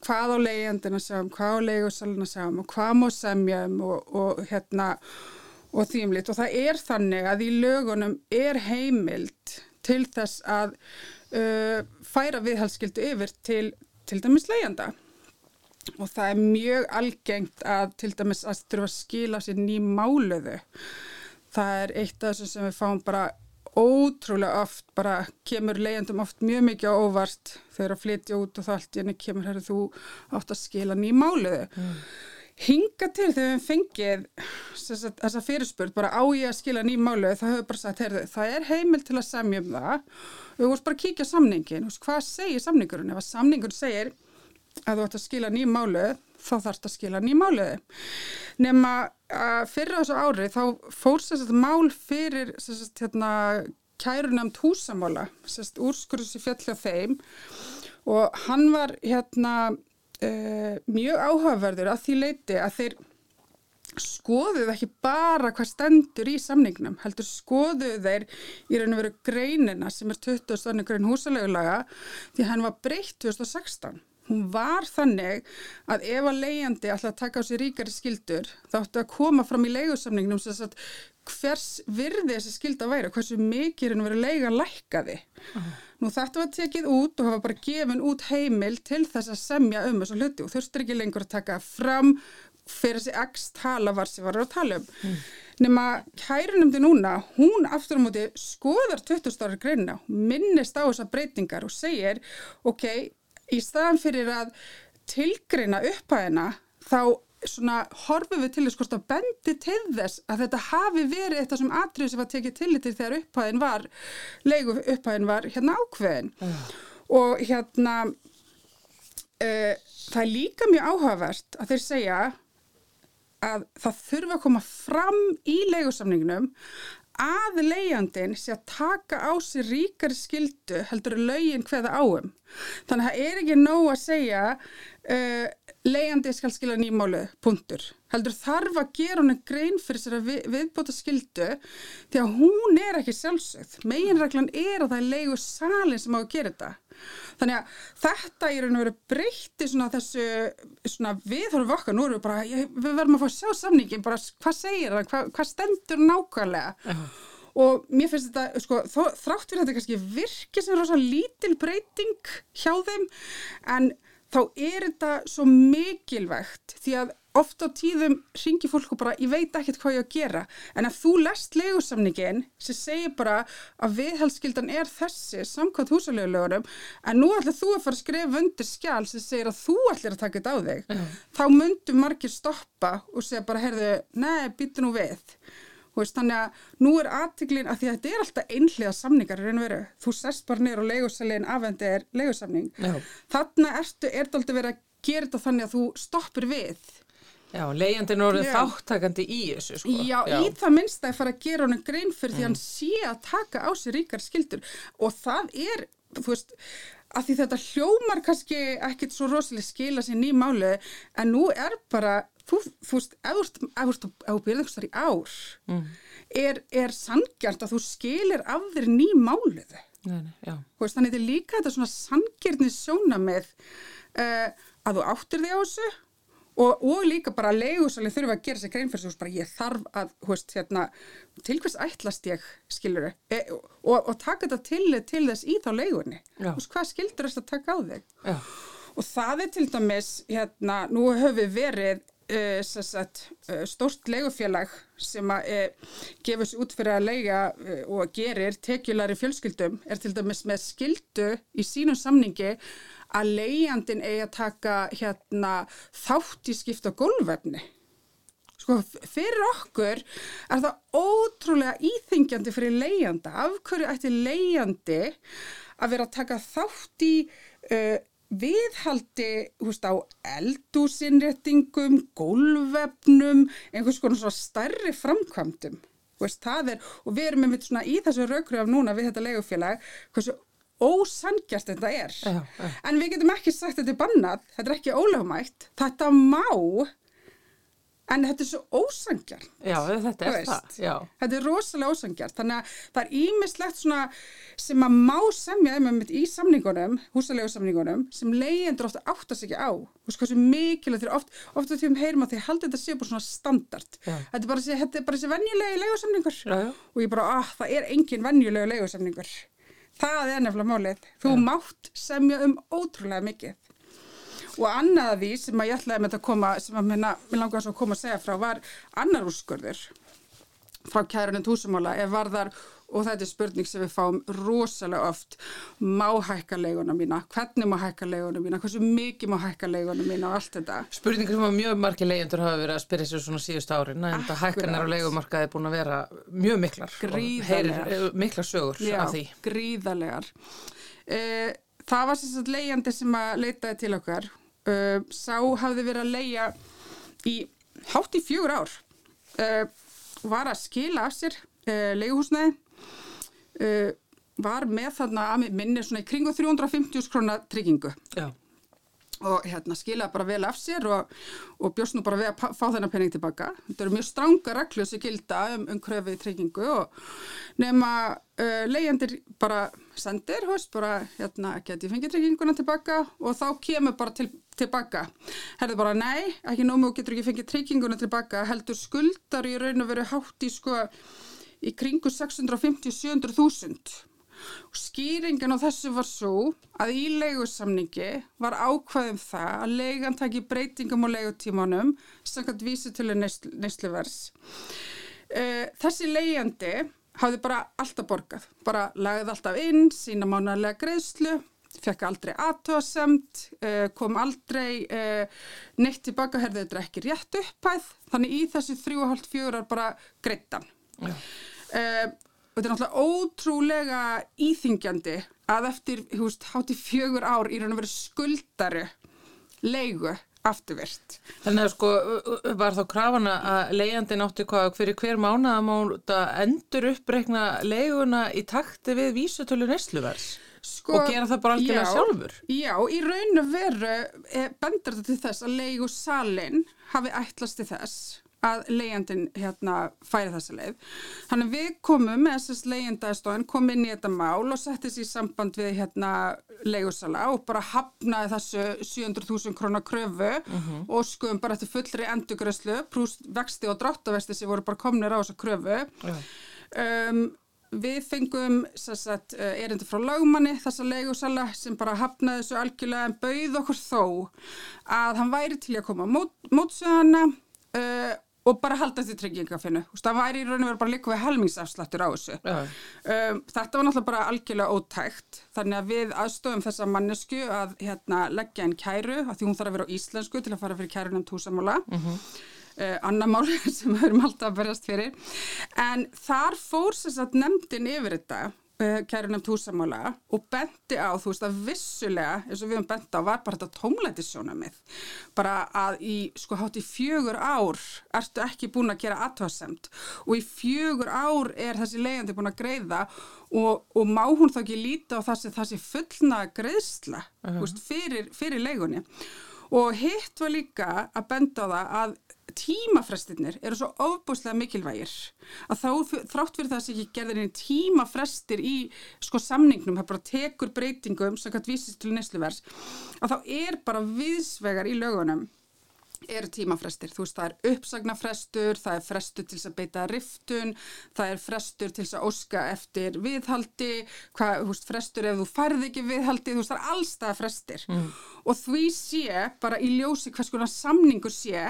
hvað á leigjandina segjum, hvað á leigusalina segjum og hvað má semja um og, og hérna og þýmlit og það er þannig að í lögunum er heimild til þess að uh, færa viðhaldsskildu yfir til til dæmis leigjanda. Og það er mjög algengt að til dæmis að þurfa að skila sér ný máluðu það er eitt af þessum sem við fáum bara ótrúlega oft, bara kemur leiðandum oft mjög mikið á óvart þegar að flytja út og það allt í henni kemur herri þú átt að skila ný máluðu. Mm. hinga til þegar við fengið sagt, þessa fyrirspurt bara á ég að skila ný máluðu? Það hefur bara sagt, herri það er heimil til að semja um það. Við vorum bara að kíkja samningin, hvað segir samningurinn? Ef að samningur segir að þú ætti að skila ný máluðu þá þarf þetta að skila nýmáliði. Nefna uh, fyrir þessu ári þá fór sérstaklega mál fyrir sérstaklega hérna, kærunamt húsamála, úrskurðs í fjallja þeim og hann var hérna uh, mjög áhugaverður að því leiti að þeir skoðuð ekki bara hvað stendur í samningnum, heldur skoðuð þeir í raun og veru greinina sem er 20. grein húsalegulaga því hann var breytt 2016 Hún var þannig að ef að leiðandi ætla að taka á sig ríkari skildur þá ættu að koma fram í að hvers virði þessi skilda væri hversu mikið er henni verið leiga lækkaði. Uh. Nú þetta var tekið út og hafa bara gefin út heimil til þess að semja um þessu hluti og þurftur ekki lengur að taka fram fyrir þessi x tala var sem var að tala um. Mm. Nefna kærunumdi núna, hún aftur á móti skoðar 20 ára greina, minnist á þessa breytingar og segir ok, í staðan fyrir að tilgreina upphæðina þá svona horfum við til þess hvort að bendi til þess að þetta hafi verið eitthvað sem atrið sem var tekið til þetta þegar upphæðin var leigu upphæðin var hérna ákveðin mm. og hérna uh, það er líka mjög áhugavert að þeir segja að það þurfa að koma fram í leigusamningnum að leiðandin sé að taka á sig ríkari skildu heldur lögin hveða áum. Þannig að það er ekki nóg að segja uh, leiðandi skal skila nýmálu, punktur. Heldur þarf að gera hún grein fyrir sér að við, viðbóta skildu því að hún er ekki sjálfsögð. Meginreglan er að það er leiðu salin sem á að gera þetta. Þannig að þetta er verið breytti svona þessu svona viðhorfu okkar, nú erum við bara, ég, við verðum að fá að sjá samningin, bara hvað segir það, hvað, hvað stendur nákvæmlega uh og mér finnst þetta, sko, þó, þrátt fyrir þetta kannski virkið sem er rosa lítil breyting hjá þeim, en þá er þetta svo mikilvægt því að ofta á tíðum ringi fólk og bara ég veit ekkert hvað ég á að gera en ef þú lest legusamningin sem segir bara að viðhaldsskyldan er þessi samkvæmt húsalegulegurum en nú ætlar þú að fara að skrifa undir skjál sem segir að þú ætlir að taka þetta á þig Já. þá myndu margir stoppa og segja bara heyrðu, nei, býtu nú við Veist, þannig að nú er aðtiklin að því að þetta er alltaf einhlega samningar. Þú sest bara neyru og leigusalinn afhendi er leigusamning. Já. Þarna ertu, er þetta aldrei verið að gera þetta þannig að þú stoppir við. Já, leigjandinn orðið Já. þáttakandi í þessu sko. Já, í það minnst að fara að gera honum grein fyrir því hann sé að taka á sig ríkar skildur og það er, þú veist, að því þetta hljómar kannski ekkit svo rosalega skila sér ný máli en nú er bara, þú, veist, ef þú þar í ár, er, er sangjart að þú skilir af þér ný máliðu. Nei, nei, já. Þú veist, þannig þetta er líka þetta svona sangjörni sjónamið uh, að þú áttir því á þessu og, og líka bara að leigusalinn þurfa að gera sér grein fyrir þessu, ég þarf að, veist, hérna, til hvers ætlast ég, skilur e, og, og taka þetta til, til þess í þá veist, hvað skildur þess að taka á þig? Já, Og það er til dæmis, hérna, nú höfum við verið uh, sagt, uh, stórt leigufélag sem að uh, gefur sér út fyrir að leiga uh, og gerir tekjulari fjölskyldum, er til dæmis með skildu í sínum samningi að leigjandin eigi að taka hérna, þátt í skipta gólfefni. Sko, fyrir okkur er það ótrúlega íþengjandi fyrir leigjanda. Af hverju ætti leigjandi að vera að taka þátt í uh, viðhaldi húst, á eldúsinréttingum, gólvefnum, einhvers konar stærri framkvæmdum. Veist, er, og við erum einmitt svona í þessu raukröf núna við þetta leigufélag, hversu ósangjast þetta er. Já, já. En við getum ekki sagt að þetta er bannað, þetta er ekki ólögumætt, þetta má, en þetta er svo ósangjarn. já, þetta er það, já. Þetta er rosalega ósangjart, þannig að það er ímislegt svona sem að má semja um í samningunum, húsalegu samningunum, sem leyendur ofta áttast ekki á. Þú veist hvað sem mikilvægt þeir oft, ofta tíum heyrum að þeir haldi þetta sé bara svona standard. Já. Þetta er bara þessi, venjulegi já. Og ég bara, ah, það er engin venjulegu legusamningur. Það er nefnilega málið. Þú mátt semja um ótrúlega mikið. Og annað af því sem að ég ætlaði með þetta að koma, sem að minna, mér langar svo að koma að segja frá, var annar úrskurður frá kærunum túsumála ef varðar, og þetta er spurning sem við fáum rosalega oft, má hækka leiguna mína, hvernig má hækka leiguna mína, hversu mikið má hækka leiguna mína og allt þetta. Spurningar sem að mjög margir leyendur hafa verið að spyrja sér svona síðust árin en þetta hækkanar á leigumarkaði er búin að vera mjög miklar og Gríðarlegar. heyrir, eh, miklar sögur Já, af því gríðarlegar. Uh, það var sagt leigjandi sem að leitaði til okkar. Uh, sá hafði verið að leigja í hátt í fjögur ár. Uh, var að skila af sér uh, leiguhúsnæði. Uh, var með þarna að minni svona í kringu 350 krona tryggingu Já, og hérna skilaði bara vel af sér og, og bjóst nú bara við að fá þennan penning tilbaka. Þetta eru mjög stranga reglur sem gilda um, um kröfið tryggingu og nema uh, leyendir bara sendir, hóst, bara hérna geti fengið trygginguna tilbaka og þá kemur bara til, tilbaka. Herðu bara nei, ekki nómu og getur ekki fengið trygginguna tilbaka, heldur skuldar í raun og veru hátt í sko í kringu 650-700 þúsund. Og skýringin á þessu var svo að í leigusamningi var ákvæðum það að leigan taki breytingum á leigutímanum samkvæmt vísi til neysluvers. Uh, þessi leigjandi hafði bara alltaf borgað, bara lagði alltaf inn sína mánalega greiðslu, fekk aldrei aðtöðasemt, uh, kom aldrei uh, neitt tilbaka, herði þetta ekki rétt upphæð, þannig í þessi þrjú og hálft fjögurar bara greittan. já, Uh, og þetta er náttúrulega ótrúlega íþingjandi að eftir, hátti fjögur ár í raun og veru skuldari leigu afturvirt. Þannig að sko var þá krafana að leigjandinn átti hvað fyrir hver mánuð að máta endur uppreikna leiguna í takti við vísutölu nestluvers Sko, og gera það bara algjörlega já, sjálfur. Já, í raun og veru eh, bendur þetta til þess að leigu salin hafi ætlast til þess að leigjandinn hérna færi þessa leið. Þannig við komum með þessast leigjandastofan, kom inn í þetta mál og settist í samband við hérna leigusala og bara hafnaði þessu 700.000 krónar kröfu og skoðum bara eftir fullri endurgröslu, prúst vexti og dráttavesti sem voru bara komnir á þessa kröfu. Já. Um, við fengum sagt, erindi frá lögmanni þessa leigusala sem bara hafnaði þessu algjörlega en bauð okkur þó að hann væri til að koma mót, mótsöðana uh, og bara halda því tryggingafinu. Það væri í raun og veru bara líka við helmingsafslattur á þessu. Um, þetta var náttúrulega bara algjörlega ótækt þannig að við aðstofum þessa mannesku að hérna, leggja einn kæru að því hún þarf að vera á íslensku til að fara fyrir kærunum túsamála. Uh -huh. uh, annar mál *laughs* sem við erum alltaf að berjast fyrir. En þar fór sér satt nefndin yfir þetta Eh, kærunum túsamála og bendi á þú veist að vissulega eins og við höfum bendi á var bara þetta tómlætissjónamið bara að í sko hátt í fjögur ár ertu ekki búin að gera aðtöðasemt og í fjögur ár er þessi leiðandi búin að greiða og, og má hún þá ekki líta á þessi, þessi fullna greiðsla uh -huh. veist, fyrir, fyrir leigunni og hitt var líka að benda á það að tímafrestirnir eru svo ofbúslega mikilvægir að þá þrátt fyrir það að ekki gerðir einn tímafrestir í sko samningnum, það bara tekur breytingum sem kannski vísist til nesluvers að þá er bara viðsvegar í lögunum eru tímafrestir, þú veist það er uppsagnafrestur, það er frestur til að beita riftun, það er frestur til að óska eftir viðhaldi hvað, þú veist, frestur ef þú færð ekki viðhaldi, þú veist, það er allstað frestir. Mm. og því sé, bara í ljósi hvers konar samningur sé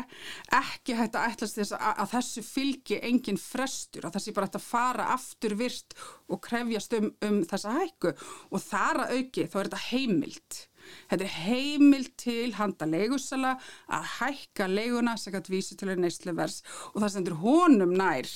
ekki hægt að ætlast þess að, að þessu fylgi engin frestur, að þessi bara hægt að fara aftur virt og krefjast um, um þessa hækku. Og þar að auki þá er þetta heimilt Þetta er heimil til handa leigusala að hækka leiguna kannski vísi til að neyslu vers og það sendur honum nær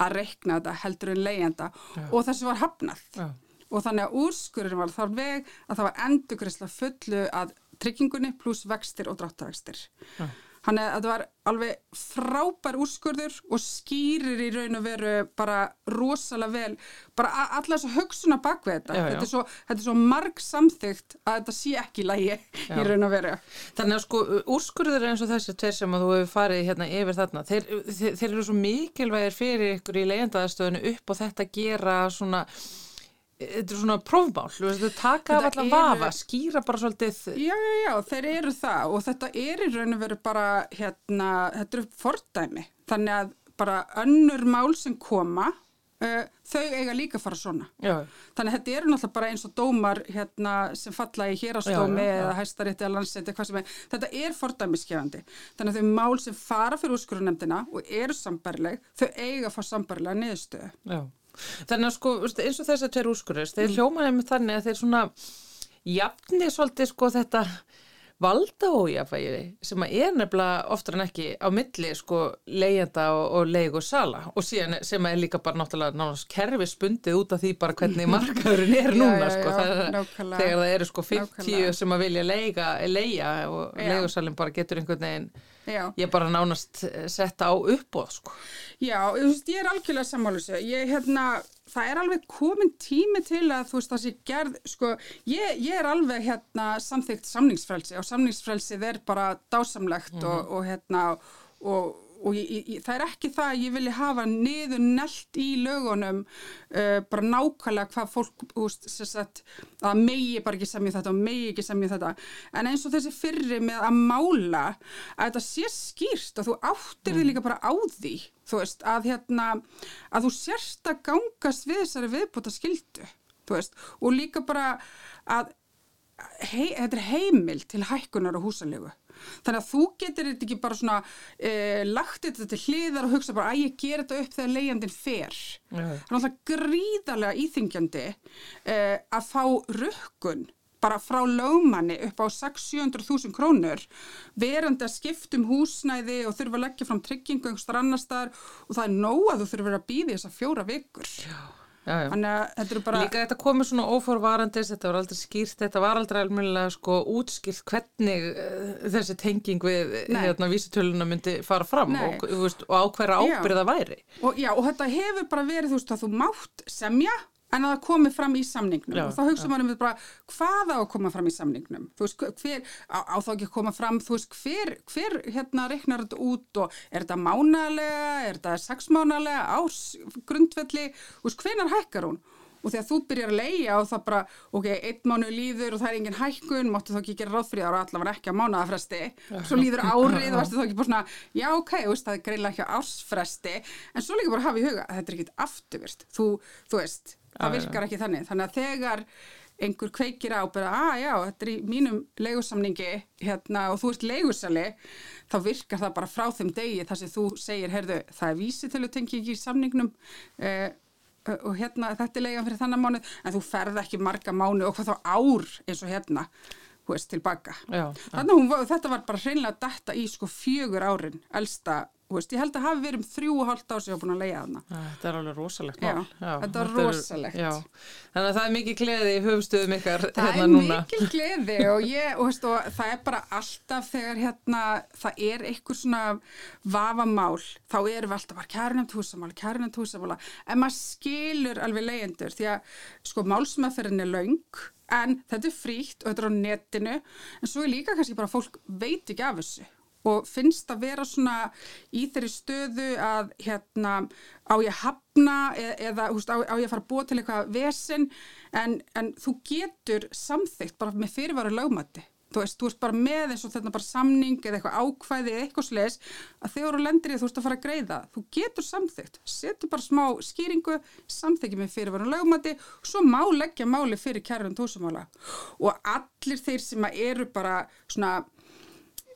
að rekna þetta heldur en leigjanda ja. og þessu var hafnað. Ja. Og þannig að úrskurinn var þar veg að það var endurgræsla fullu að tryggingunni pluss vextir og dráttavextir. Ja. Þannig að þetta var alveg frábær úrskurður og skýrir í raun og veru bara rosalega vel, bara alla þessu högsuna bak við þetta. Já, já. Þetta, er svo, þetta er svo marg samþygt að þetta sé ekki lægi í *laughs* raun og veru. Þannig að sko úrskurður eins og þessi tveir sem að þú hefur farið hérna yfir þarna, þeir, þeir, þeir eru svo mikilvægir fyrir ykkur í leyendaðastöðinu upp og þetta gera svona Þetta er svona prófmál, þú taka af allar vafa, skýra bara svolítið. Já, já, já, þeir eru það og þetta er í raun og veru bara, hérna, þetta eru fordæmi. Þannig að bara önnur mál sem koma, uh, þau eiga líka fara svona. Já. Þannig að þetta eru náttúrulega bara eins og dómar hérna, sem falla í hérastómi eða hæstarétti eða landsetti, hvað sem er. Þetta er fordæmiskefandi. Þannig að þau mál sem fara fyrir úrskurunemdina og eru sambarileg, þau eiga að fá sambarilega niðurstöðu. Já. Þannig að sko eins og þess að tveir úrskurist, þeir mm. hljómaði með þannig að þeir svona jafni svolítið sko þetta valda ójafægi sem að er nefnilega oftar en ekki á milli sko leiðenda og, og leig og sala og síðan sem að er líka bara náttúrulega náttúrulega kerfi spundið út af því bara hvernig *laughs* markaðurinn er núna já, já, sko já, er, þegar það eru sko 50 nákvæmlega. sem að vilja leiga, leiga og leigusalinn bara getur einhvern veginn Já. ég bara nánast eh, setta á uppbóð sko. Já, veist, ég er algjörlega sammálusu ég, hérna, það er alveg komin tími til að þú veist það sé gerð sko, ég, ég er alveg hérna samþygt samningsfrelsi og samningsfrelsið er bara dásamlegt mm -hmm. og, og hérna og og ég, ég, það er ekki það að ég vilja hafa niður nelt í lögunum uh, bara nákvæmlega hvað fólk úst, sagt, að megi bara ekki semja þetta og megi ekki semja þetta. En eins og þessi fyrri með að mála að þetta sé skýrst og þú áttir mm. því líka bara á því þú veist að hérna að þú sérst að gangast við þessari viðbúta skildu veist, og líka bara að hei, þetta er heimil til hækkunar og húsalegu þannig að þú getur þetta ekki bara svona eh, lagt þetta til hliðar og hugsa bara að ég ger þetta upp þegar leiðandin fer. Það er gríðarlega íþingjandi eh, að fá rukkun bara frá lögmanni upp á 600-700.000 krónur verandi að skiptum húsnæði og þurfa að leggja fram tryggingu einhverstar annar staðar og það er nóg að þú þurfa að býði þess að fjóra vikur. Já Þannig að þetta eru bara... Líka þetta komið svona óforvarandis, þetta var aldrei skýrt, þetta var aldrei almennilega sko útskilt hvernig uh, þessi tenging við hérna vísitöluna myndi fara fram og, veist, og á hverja ábyrða væri. Og, já, og þetta hefur bara verið, þú veist, að þú mátt semja en að það komi fram í samningnum. Já, og þá hugsa maður um þetta bara hvað á að koma fram í samningnum? Veist, hver, á, á þá ekki að koma fram veist, hver, hver hérna reiknar þetta út og er þetta mánalega er þetta sexmánalega, árs grundvelli? Veist, hvenar hækkar hún? Og þegar þú byrjar að leia og það bara, ok, einn mánu líður og það er engin hækkun, máttu þá ekki gera ráð fyrir það og allavega ekki að mánaðafresti svo líður árið, *laughs* varstu þá ekki bara svona já, ok, veist, það er greinlega ekki á ársfresti. En svo líka bara hafa í huga að þetta er ekkit afturvirt, þú, þú veist það virkar ekki þannig, þannig að þegar einhver kveikir á bara, að já, þetta er í mínum leigusamningi hérna, og þú ert leigusali, þá virkar það bara frá þeim degi þar sem þú segir, heyrðu, það er vísitölu tengi ekki í samningnum eh, og hérna, þetta er leigan fyrir þannig mánu, en þú ferð ekki marga mánu og hvað þá ár eins og hérna, þú veist, tilbaka. Já, Þannig að hún, þetta var bara hreinlega detta í sko fjögur árin, elsta, þú veist, ég held að hafi verið um þrjú og hálft sem ég var búin að leiða. Já, Þetta er alveg rosalegt Já, mál. þetta er- rosalegt. já. Þannig að það er mikið gleði í höfumstöðum ykkar Það hérna er núna. mikil gleði og, ég, og, veist, og það er bara alltaf þegar hérna, það er einhver svona vafamál, þá erum við alltaf bara kærnæmt húsamála, kærnæmt húsamála, en maður skilur alveg leyendur því að sko málsmeðferðin er löng, en þetta er frítt og þetta er á netinu, en svo er líka kannski bara fólk veit ekki af þessu og finnst að vera svona í þeirri stöðu að hérna á ég hafna eða, eða húst, á, á ég fara að búa til eitthvað vesen en, en þú getur samþygt bara með fyrirvaru lögmætti þú veist, þú ert bara með eins og þetta bara samning eða eitthvað ákvæði eða eitthvað sliðis að þegar þú lendir í þú ert að fara að greiða þú getur samþygt, setur bara smá skýringu, samþykki með fyrirvaru lögmætti og svo má leggja máli fyrir kærun tósamála og allir þeir sem eru bara svona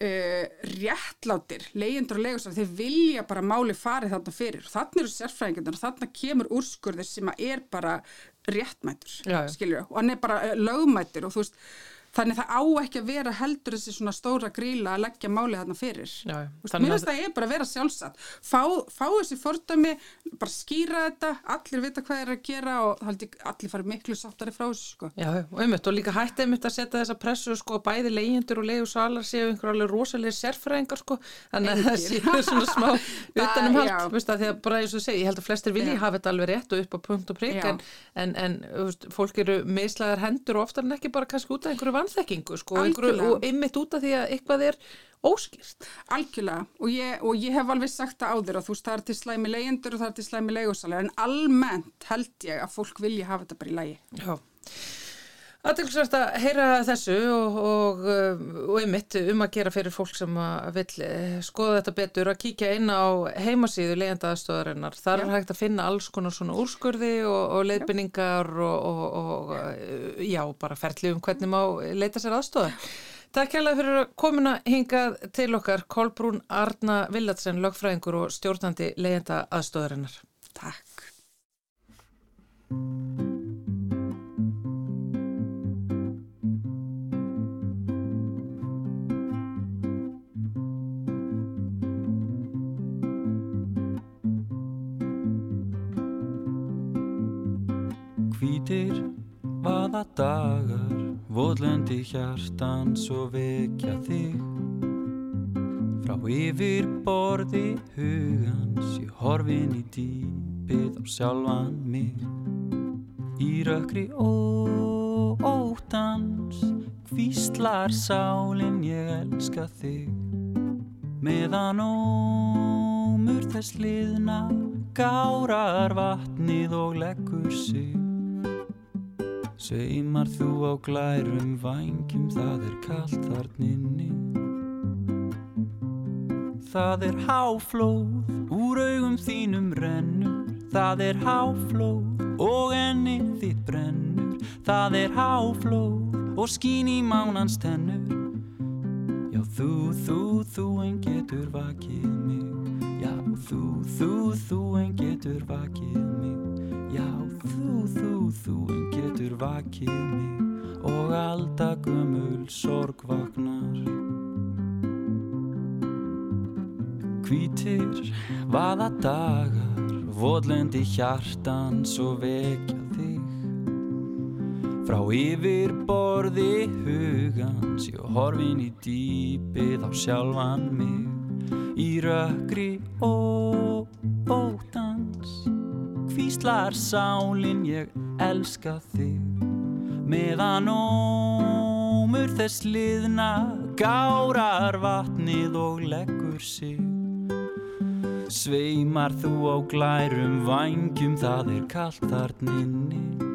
uh, réttlátir leyendur og leigusar, þeir vilja bara máli farið þarna fyrir, þannig eru sérfræðingarnir og þarna kemur úrskurðir sem er bara réttmætur, skiljur og hann er bara uh, lögmætur og þú veist þannig það á ekki að vera heldur þessi svona stóra gríla að leggja máli þarna fyrir. Já, Þannig mér að- finnst það er bara að vera sjálfsagt. Fá, fá þessi fordæmi bara skýra þetta, allir vita hvað er að gera og allir farið miklu sáttari frá þessu sko. Já, og einmitt, og líka hætti einmitt að setja þessa pressu sko, bæði leyendur og leigusalar séu einhver alveg rosalega sérfræðingar sko, þannig að það séu svona smá utanum hald, að að bara eins og segi, ég held að flestir vilji hafa þetta alveg rétt og upp á punkt og Já. en, en, en vanþekkingu sko, Algjörlega. og einmitt út af því að eitthvað er óskýrt. Algjörlega og ég, og ég hef alveg sagt það áður að þú veist það er til slæmi leyendur og það er til slæmi leigusalar en almennt held ég að fólk vilji hafa þetta bara í lægi. Já. Aðtilsvært að heyra þessu og, og, uh, og einmitt um að gera fyrir fólk sem vil eh, skoða þetta betur að kíkja inn á heimasíðu leyendaðstöðarinnar. Þar er hægt að finna alls konar svona úrskurði og, og leiðbynningar og, og, og eh, já, bara ferli um hvernig má leita sér aðstöða. Takk hérlega fyrir að komuna hingað til okkar Kolbrún Arna Villatsen, lögfræðingur og stjórnandi leyenda aðstöðarinnar. Takk. Hvítir vaða dagar, voðlendi hjartan svo vekja þig. Frá yfir borði hugans, ég horfin í dýpið á sjálfan mig. Í rökkri ó, óttans, hvíslar sálinn ég elska þig. Meðan ómur þess liðna, gárar vatnið og leggur sig. Sveimar þú á glærum vængjum, það er kallt þarninni. Það er háflóð, úr augum þínum rennur. Það er háflóð og ennið þitt brennur. Það er háflóð og skín í mánans tennur. Já, þú, þú, þú en getur vakið mig. Já, þú, þú, þú en getur vakið mig. Já, þú, þú, en getur vakið mig. Og aldagömmul sorg vaknar. Hvítir vaða dagar, voðlendi hjartan svo vekja þig. Frá yfir borði hugans, ég horfin í dýpið á sjálfan mig. Í rökkri ó, óttans, hvíslar sálinn ég elska þig. Meðan ómur þess liðna, gárar vatnið og leggur sig. Sveimar þú á glærum vængjum, það er kallt þarninni.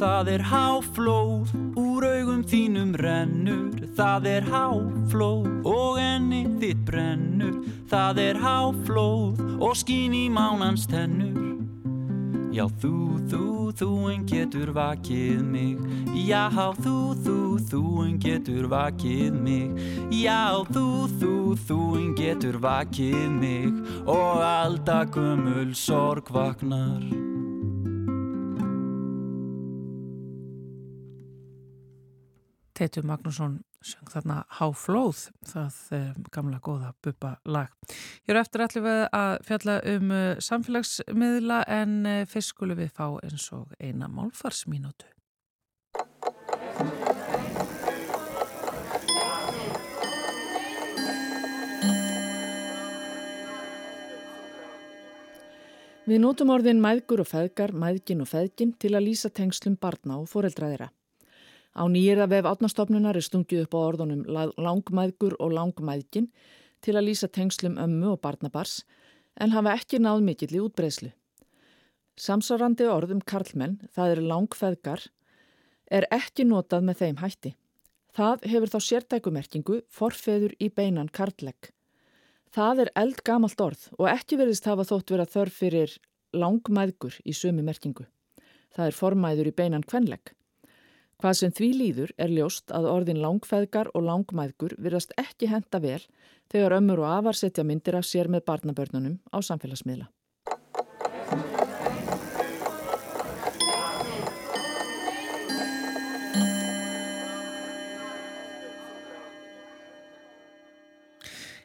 Það er háflóð Úr augum þínum rennur, það er háflóð Og enni þitt brennur, það er háflóð Og skín í mánans tennur. Já, þú, þú, þú en getur vakið mig. Já, þú, þú, þú en getur vakið mig. Já, þú, þú, þú en getur vakið mig. Og alltaf gömul sorg vaknar Teitur Magnússon söng þarna Háflóð, það um, gamla góða buppa lag. Hér eftir ætlum við að fjalla um uh, samfélagsmiðla en uh, fyrst skulum við fá eins og eina málfarsmínútu. Við nótum orðin mæðgur og feðgar, mæðgin og feðgin til að lýsa tengslum barna og foreldræðira. Á nýjira vef átnastofnunar er stungið upp á orðunum langmæðgur og langmæðgin til að lýsa tengslum ömmu og barnabars en hafa ekki náð mikill í útbreyslu. Samsvarandi orðum karlmenn, það eru langfeðgar, er ekki notað með þeim hætti. Það hefur þá sértækumerkingu forfeður í beinan karllegg. Það er eldgamalt orð og ekki verðist hafa þótt vera þörf fyrir langmæðgur í sömu merkingu. Það er formæður í beinan kvenlegg. Hvað sem því líður er ljóst að orðin langfæðgar og langmæðgur virðast ekki henda vel þegar ömmur og afar setja myndir af sér með barnabörnunum á samfélagsmiðla.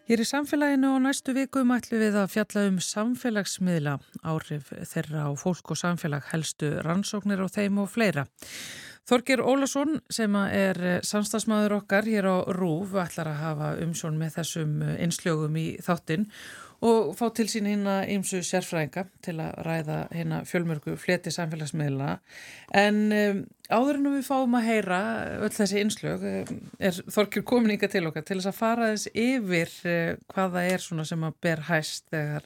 Hér í samfélaginu og næstu vikum ætlum við að fjalla um samfélagsmiðla, áhrif þeirra á fólk og samfélag, helstu rannsóknir og þeim og fleira. Þorgir Ólason sem er samstagsmaður okkar hér á RÚF ætlar að hafa umsjón með þessum einslögum í þáttinn og fá til sín hérna ímsu sérfræðinga til að ræða hérna fjölmörgu fleti samfélagsmiðla. En um, áður en við fáum að heyra öll þessi einslög er Þorkir komininga til okkar til þess að fara þess yfir hvaða er svona sem að ber hæst þegar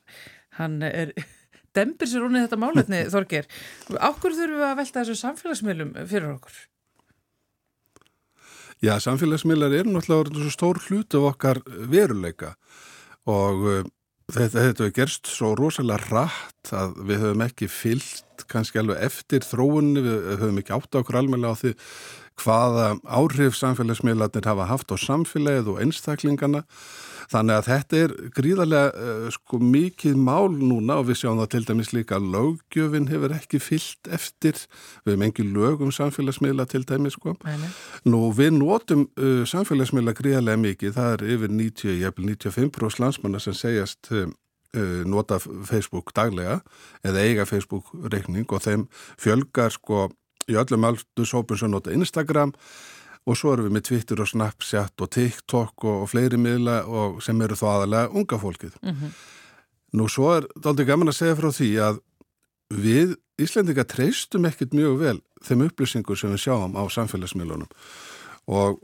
hann er dembir sér unni þetta málefni *laughs* Þorkir Áhverju þurfum við að velta þessu samfélagsmiðlum fyrir okkur? Já, samfélagsmiðlar eru náttúrulega stór hlut af okkar veruleika og Þetta, þetta hefur gerst svo rosalega rætt að við höfum ekki fyllt kannski alveg eftir þróunni, við höfum ekki átt á okkur alveg á því hvaða áhrif samfélagsmiðlarnir hafa haft á samfélagið og einstaklingana. Þannig að þetta er gríðarlega uh, sko mikið mál núna og við sjáum það til dæmis líka að lögjöfin hefur ekki fyllt eftir, við hefum engi lög um samfélagsmiðla til dæmis sko. Nei. Nú við notum uh, samfélagsmiðla gríðarlega mikið, það er yfir 90, jæfnvel 95% landsmanna sem segjast uh, nota Facebook daglega eða eiga Facebook reikning og þeim fjölgar sko í öllum aldursópun sem nota Instagram og svo erum við með Twitter og Snapchat og TikTok og, og fleiri miðla og sem eru þó aðalega unga fólkið. Mm -hmm. Nú svo er þetta aldrei gaman að segja frá því að við Íslendinga treystum ekkit mjög vel þeim upplýsingur sem við sjáum á samfélagsmiðlunum og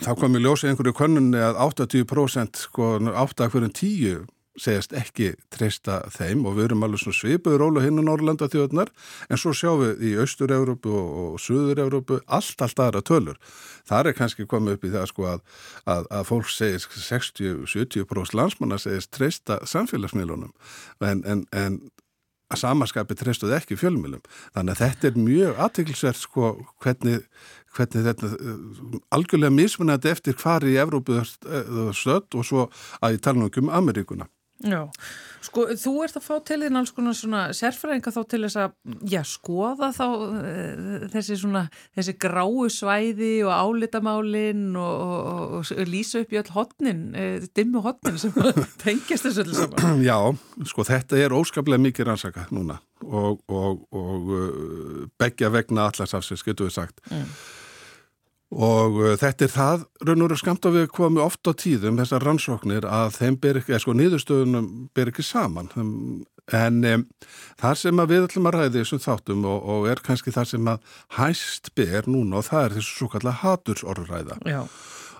þá kom ég ljósið einhverju konunni að 80% sko 8 af hverjum 10 segjast ekki treysta þeim og við erum alveg svona svipuður ólu hinn á Norrlanda þjóðnar en svo sjáum við í Austur-Európu og, og Suður-Európu allt, allt aðra tölur. Það er kannski komið upp í það sko að, að, að fólk segist 60-70% landsmanna segist treysta samfélagsmiðlunum en, en, en að samaskapi treystuð ekki fjölmjölum. Þannig að þetta er mjög aðtiklisvert sko hvernig hvernig þetta algjörlega mismunandi eftir hvar í Evrópu stödd og svo að ég tala um Ameríkuna. Já, sko þú ert að fá til þín alls konar svona sérfræðinga þá til þess að, já, skoða þá uh, þessi svona, þessi gráu svæði og álitamálin og, og, og lýsa upp í öll hotnin, uh, dimmu hotnin sem *laughs* tengjast þessu öll saman. *clears throat* Já, sko þetta er óskaplega mikið rannsaka núna og, og uh, begja vegna allarsafsins, getur við sagt. Mm. Og uh, þetta er það, raun og raun skamt að við komum ofta á tíðum þessar rannsóknir að þeim ber ekki, eða sko niðurstöðunum ber ekki saman. En um, þar sem við ætlum að ræði þessum þáttum og, og er kannski þar sem að hæst ber núna og það er þessu svo kallar hatursorðræða. Já.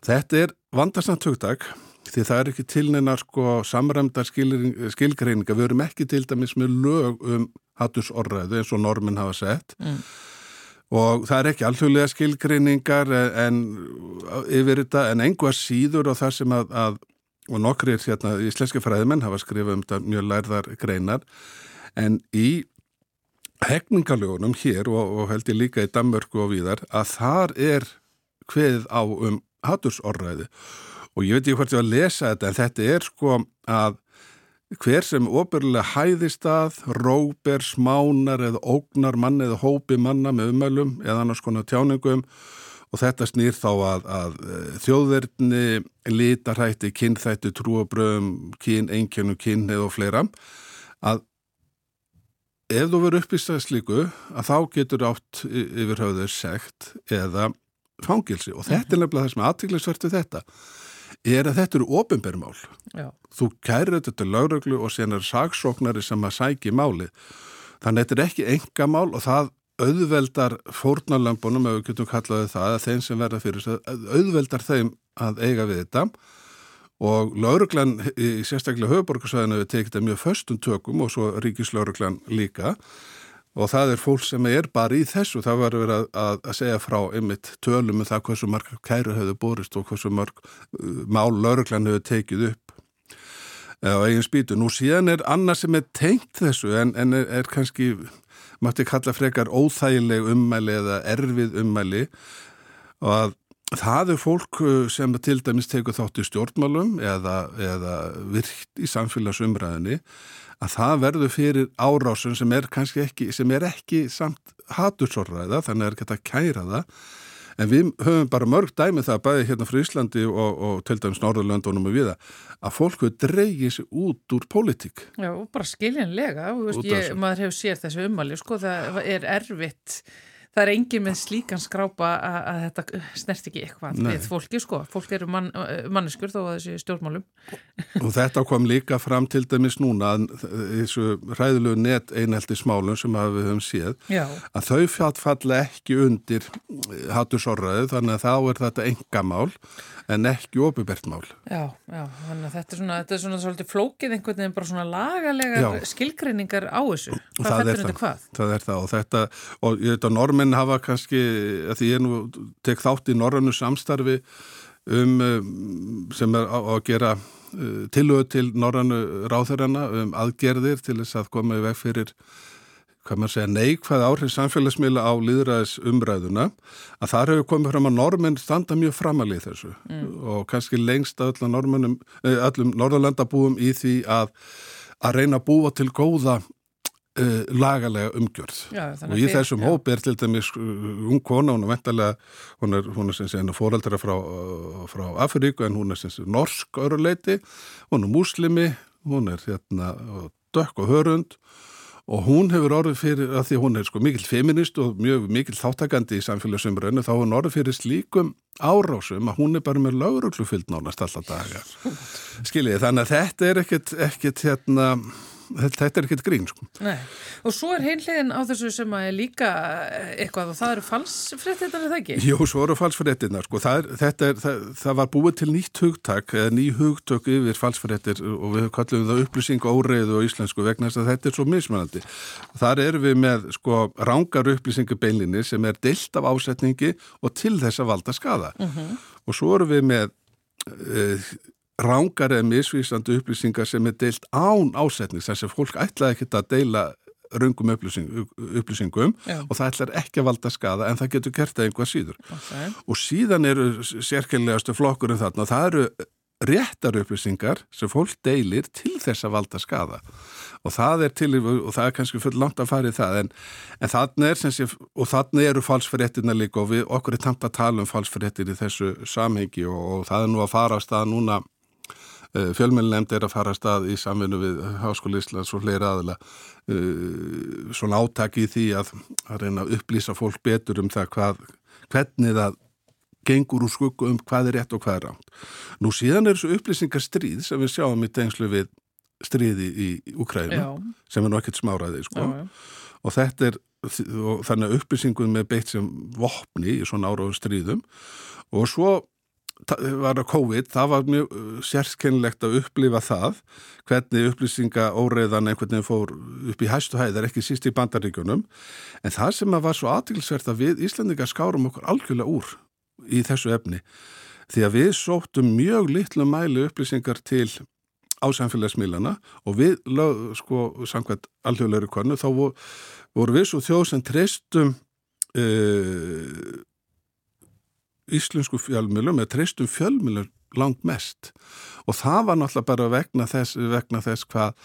Þetta er vandarsnætt hugdag því það er ekki tilneina sko samræmdar skilgreininga. Við erum ekki til dæmis með lög um hatursorðræðu eins og normin hafa sett. Mm og það er ekki alþjóðlega skilgreiningar en yfir þetta en einhvað síður og það sem að, að og nokkrir hérna íslenski fræðimenn hafa skrifað um þetta mjög lærðar greinar. En í hegningalögunum hér og, og held ég líka í Danmörku og víðar að þar er hveð á um hattursorræði og ég veit ekki hvort ég var að lesa þetta en þetta er sko að hver sem ofurlega hæðist að, róper, smánar eða ógnar mann eða hópi manna með umælum eða annars konar tjáningum og þetta snýr þá að, að eh, þjóðverðni, lítarhætti, kynþætti, trúabröðum, kyn, einkjönu, kynneið og fleira að ef þú verður uppvísað slíku að þá getur átt yfir höfður segt eða fangilsi og þetta er nefnilega það sem aðtiklisvertu þetta er að þetta eru ofinbermál. Þú kærir þetta til lauröglu og sen er saksóknari sem að sæki máli. Þannig að þetta er ekki enga mál og það auðveldar fórnarlömbunum, ef við getum kallaði það, að þeim sem verða fyrir þess að auðveldar þeim að eiga við þetta og lauruglan í sérstaklega höfuborgarsvæðinu hefur tekið þetta mjög föstum tökum og svo ríkislauruglan líka og það er fólk sem er bara í þessu. Það var verið að, að segja frá einmitt tölum um það hversu marg kæru hefur borist og hversu marg uh, mál lauruglan hefur tekið upp á eigin spýtu. Nú síðan er annað sem er tengt þessu en, en er, er kannski, maður kalla frekar óþægileg ummæli eða erfið ummæli. Og að það er fólk uh, sem til dæmis tekur þátt í stjórnmálum eða, eða virkt í samfélagsumræðinni að það verður fyrir árásun sem er kannski ekki, sem er ekki samt hatursorræða, þannig er ekki að kæra það, en við höfum bara mörg dæmi það bæði hérna frá Íslandi og, og til dæmis Norðurlöndunum og viða, að fólku dreygið sér út úr pólitík. Já, og bara skiljanlega, maður hefur sér þessu umali, sko, það er erfitt það er engin með slíkan skrápa að, að þetta snert ekki eitthvað Nei. við fólki sko, fólk eru mann, manneskur þó að þessi stjórnmálum og þetta kom líka fram til dæmis núna þessu ræðilegu net einhelti smálum sem við höfum séð Já. að þau fjátt falla ekki undir hattusorraðu þannig að þá er þetta engamál en ekki ofubertmál. Já, já, þannig að þetta er svona, þetta er svona svolítið flókið einhvern veginn bara svona lagalega skilgreiningar á þessu. Hvað fættur þetta hvað? Það er það og þetta, og ég veit að normenn hafa kannski, að því ég nú tek þátt í norrannu samstarfi um, um sem er á að gera uh, tilöðu til norrannu ráþurana um aðgerðir til þess að koma í veg fyrir hvað maður segja, neikvæð áhrif samfélagsmiðla á líðræðis umræðuna að þar hefur komið fram að normenn standa mjög framalið þessu mm. og kannski lengst að öllum, eh, öllum norðalandabúum í því að að reyna að búa til góða uh, lagalega umgjörð Já, og í þessum ja. hópi er til dæmis uh, ung kona, hún er vendalega hún er, hún er sem sé hennar fóreldra frá, frá Afríku en hún er sem sé norsk öruleiti, hún er muslimi hún er hérna dökk og hörund og hún hefur orðið fyrir, að því hún er sko mikil feminist og mjög mikil þáttakandi í samfélagsumröðinu, þá hún orðið fyrir slíkum árásum að hún er bara með lauruglufyllt nánast alltaf daga. Skiljið, þannig að þetta er ekkert, ekkert hérna þetta er ekkert grín sko. Og svo er heimlegin á þessu sem er líka eitthvað og það eru falsfrettinnar er það ekki? Jú, svo eru falsfrettinnar sko. það, er, er, það, það var búið til nýtt hugtak eða ný hugtök yfir falsfrettir og við kallum það upplýsing óreiðu og íslensku vegna þess að þetta er svo mismunandi. Þar eru við með sko rángar upplýsingu beilinni sem er deilt af ásetningi og til þess að valda skada uh mhm. -huh. og svo eru við með uh, rángar eða misvísandi upplýsingar sem er deilt án ásetnings þess að fólk ætlaði ekki að deila röngum upplýsing, upplýsingum Já. og það ætlar ekki að valda skada en það getur gert það einhvað síður okay. og síðan eru sérkjörlegastu flokkurinn þarna og það eru réttar upplýsingar sem fólk deilir til þess að valda skada og það er til og það er kannski full langt að fara í það en, en þannig er sé, og þannig eru falsfyrirtina líka og við okkur er tamt að tala um falsfyrirtir í þessu samhengi og, og það er nú að fara á stað núna Eh, fjölmjölunemnd er að fara að stað í samvinnu við Háskóli Íslands og fleiri aðila eh, svona átaki í því að, að reyna að upplýsa fólk betur um það hvað, hvernig það gengur úr skuggu um hvað er rétt og hvað er ránt. Nú síðan er þessu upplýsingarstríð sem við sjáum í tengslu við stríði í Ukræna sem er nokkið smáraði sko. já, já. og þetta er og þannig upplýsingum með beitt sem vopni í svona áráðu stríðum og svo var að COVID, það var mjög uh, sérskennilegt að upplifa það hvernig upplýsinga óreiðan einhvern veginn fór upp í hæstu hæðar, ekki síst í bandaríkunum, en það sem var svo aðtilsvert að við Íslandingar skárum okkur algjörlega úr í þessu efni, því að við sóttum mjög litlu mæli upplýsingar til ásamfélagsmiðlana og við, sko, samkvæmt alþjóðleiri konu, þá voru við svo þjóð sem treystum uh, íslensku fjölmjölum eða treystum fjölmjölum langt mest og það var náttúrulega bara vegna þess, vegna þess hvað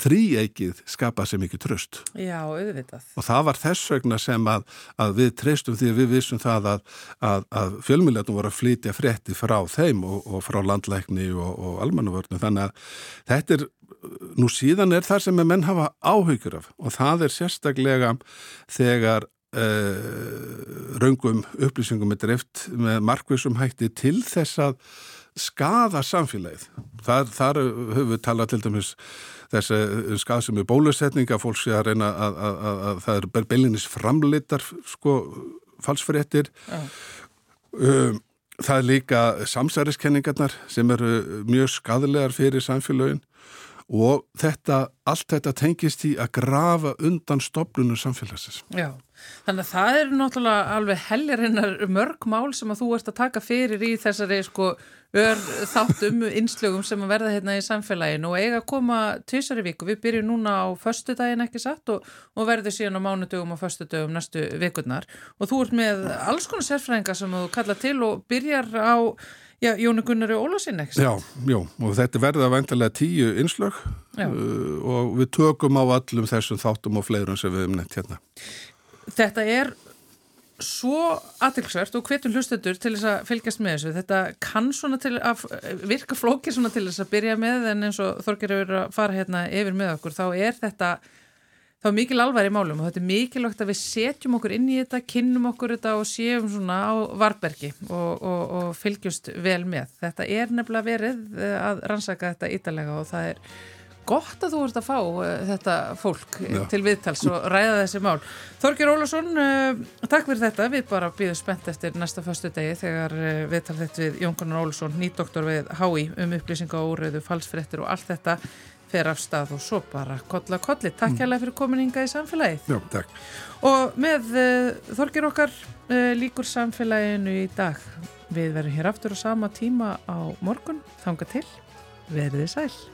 þrýeikið skapað sem ekki tröst. Já, auðvitað. Og það var þess vegna sem að, að við treystum því að við vissum það að, að, að fjölmjölatum voru að flytja frétti frá þeim og, og frá landlækni og, og almannavörnum. Þannig að þetta er, nú síðan er það sem menn hafa áhyggjur af og það er sérstaklega þegar uh, raungum upplýsingum er drift með markvísum hætti til þess að skada samfélagið. Þar, þar höfum við talað til dæmis þessi skað sem er bólusetning að fólk sé að reyna að, að, að, að það eru beilinnis framleitar sko falsfréttir. Um, það er líka samsæriskenningarnar sem eru mjög skadlegar fyrir samfélagin og þetta, allt þetta tengist í að grafa undan stopnunu samfélagsins. Já. Þannig að það eru náttúrulega alveg heljarinnar mörg mál sem að þú ert að taka fyrir í þessari sko ör þáttum innslögum sem að verða hérna í samfélaginu og eiga að koma tísari viku. Við byrjum núna á förstu daginn ekki satt og, og verður síðan á mánudögum og förstu dögum næstu vikurnar og þú ert með alls konar sérfræðingar sem þú kalla til og byrjar á Já, Jónu Gunnari Ólasin, ekki? Já, já, og þetta verða vantilega tíu innslög uh, og við tökum á allum þessum þáttum og fleirum sem við hefum nefnt hérna. Þetta er svo aðtilsvert og hvetjum hlustendur til þess að fylgjast með þessu. Þetta kann svona til að virka flókir svona til þess að byrja með en eins og Þorgir eru að fara hérna yfir með okkur, þá er þetta þá er mikil alvar í málum og þetta er mikilvægt að við setjum okkur inn í þetta, kynnum okkur þetta og séum svona á varbergi og, og, og fylgjumst vel með. Þetta er nefnilega verið að rannsaka þetta ítalega og það er gott að þú ert að fá uh, þetta fólk Já. til viðtals og ræða þessi mál. Þorgir Ólason, uh, takk fyrir þetta. Við bara býðum spennt eftir næsta förstu degi þegar uh, viðtal þetta við Jón Gunnar Ólason, nýdoktor við HÍ um upplýsinga og úröðu, falsfrettir og allt þetta fer af stað og svo bara kolla kolli. Takk mm. fyrir komininga í samfélagið. Já, takk. Og með Þorgir okkar líkur samfélaginu í dag. Við verðum hér aftur á sama tíma á morgun. Þanga til. Verðið sæl.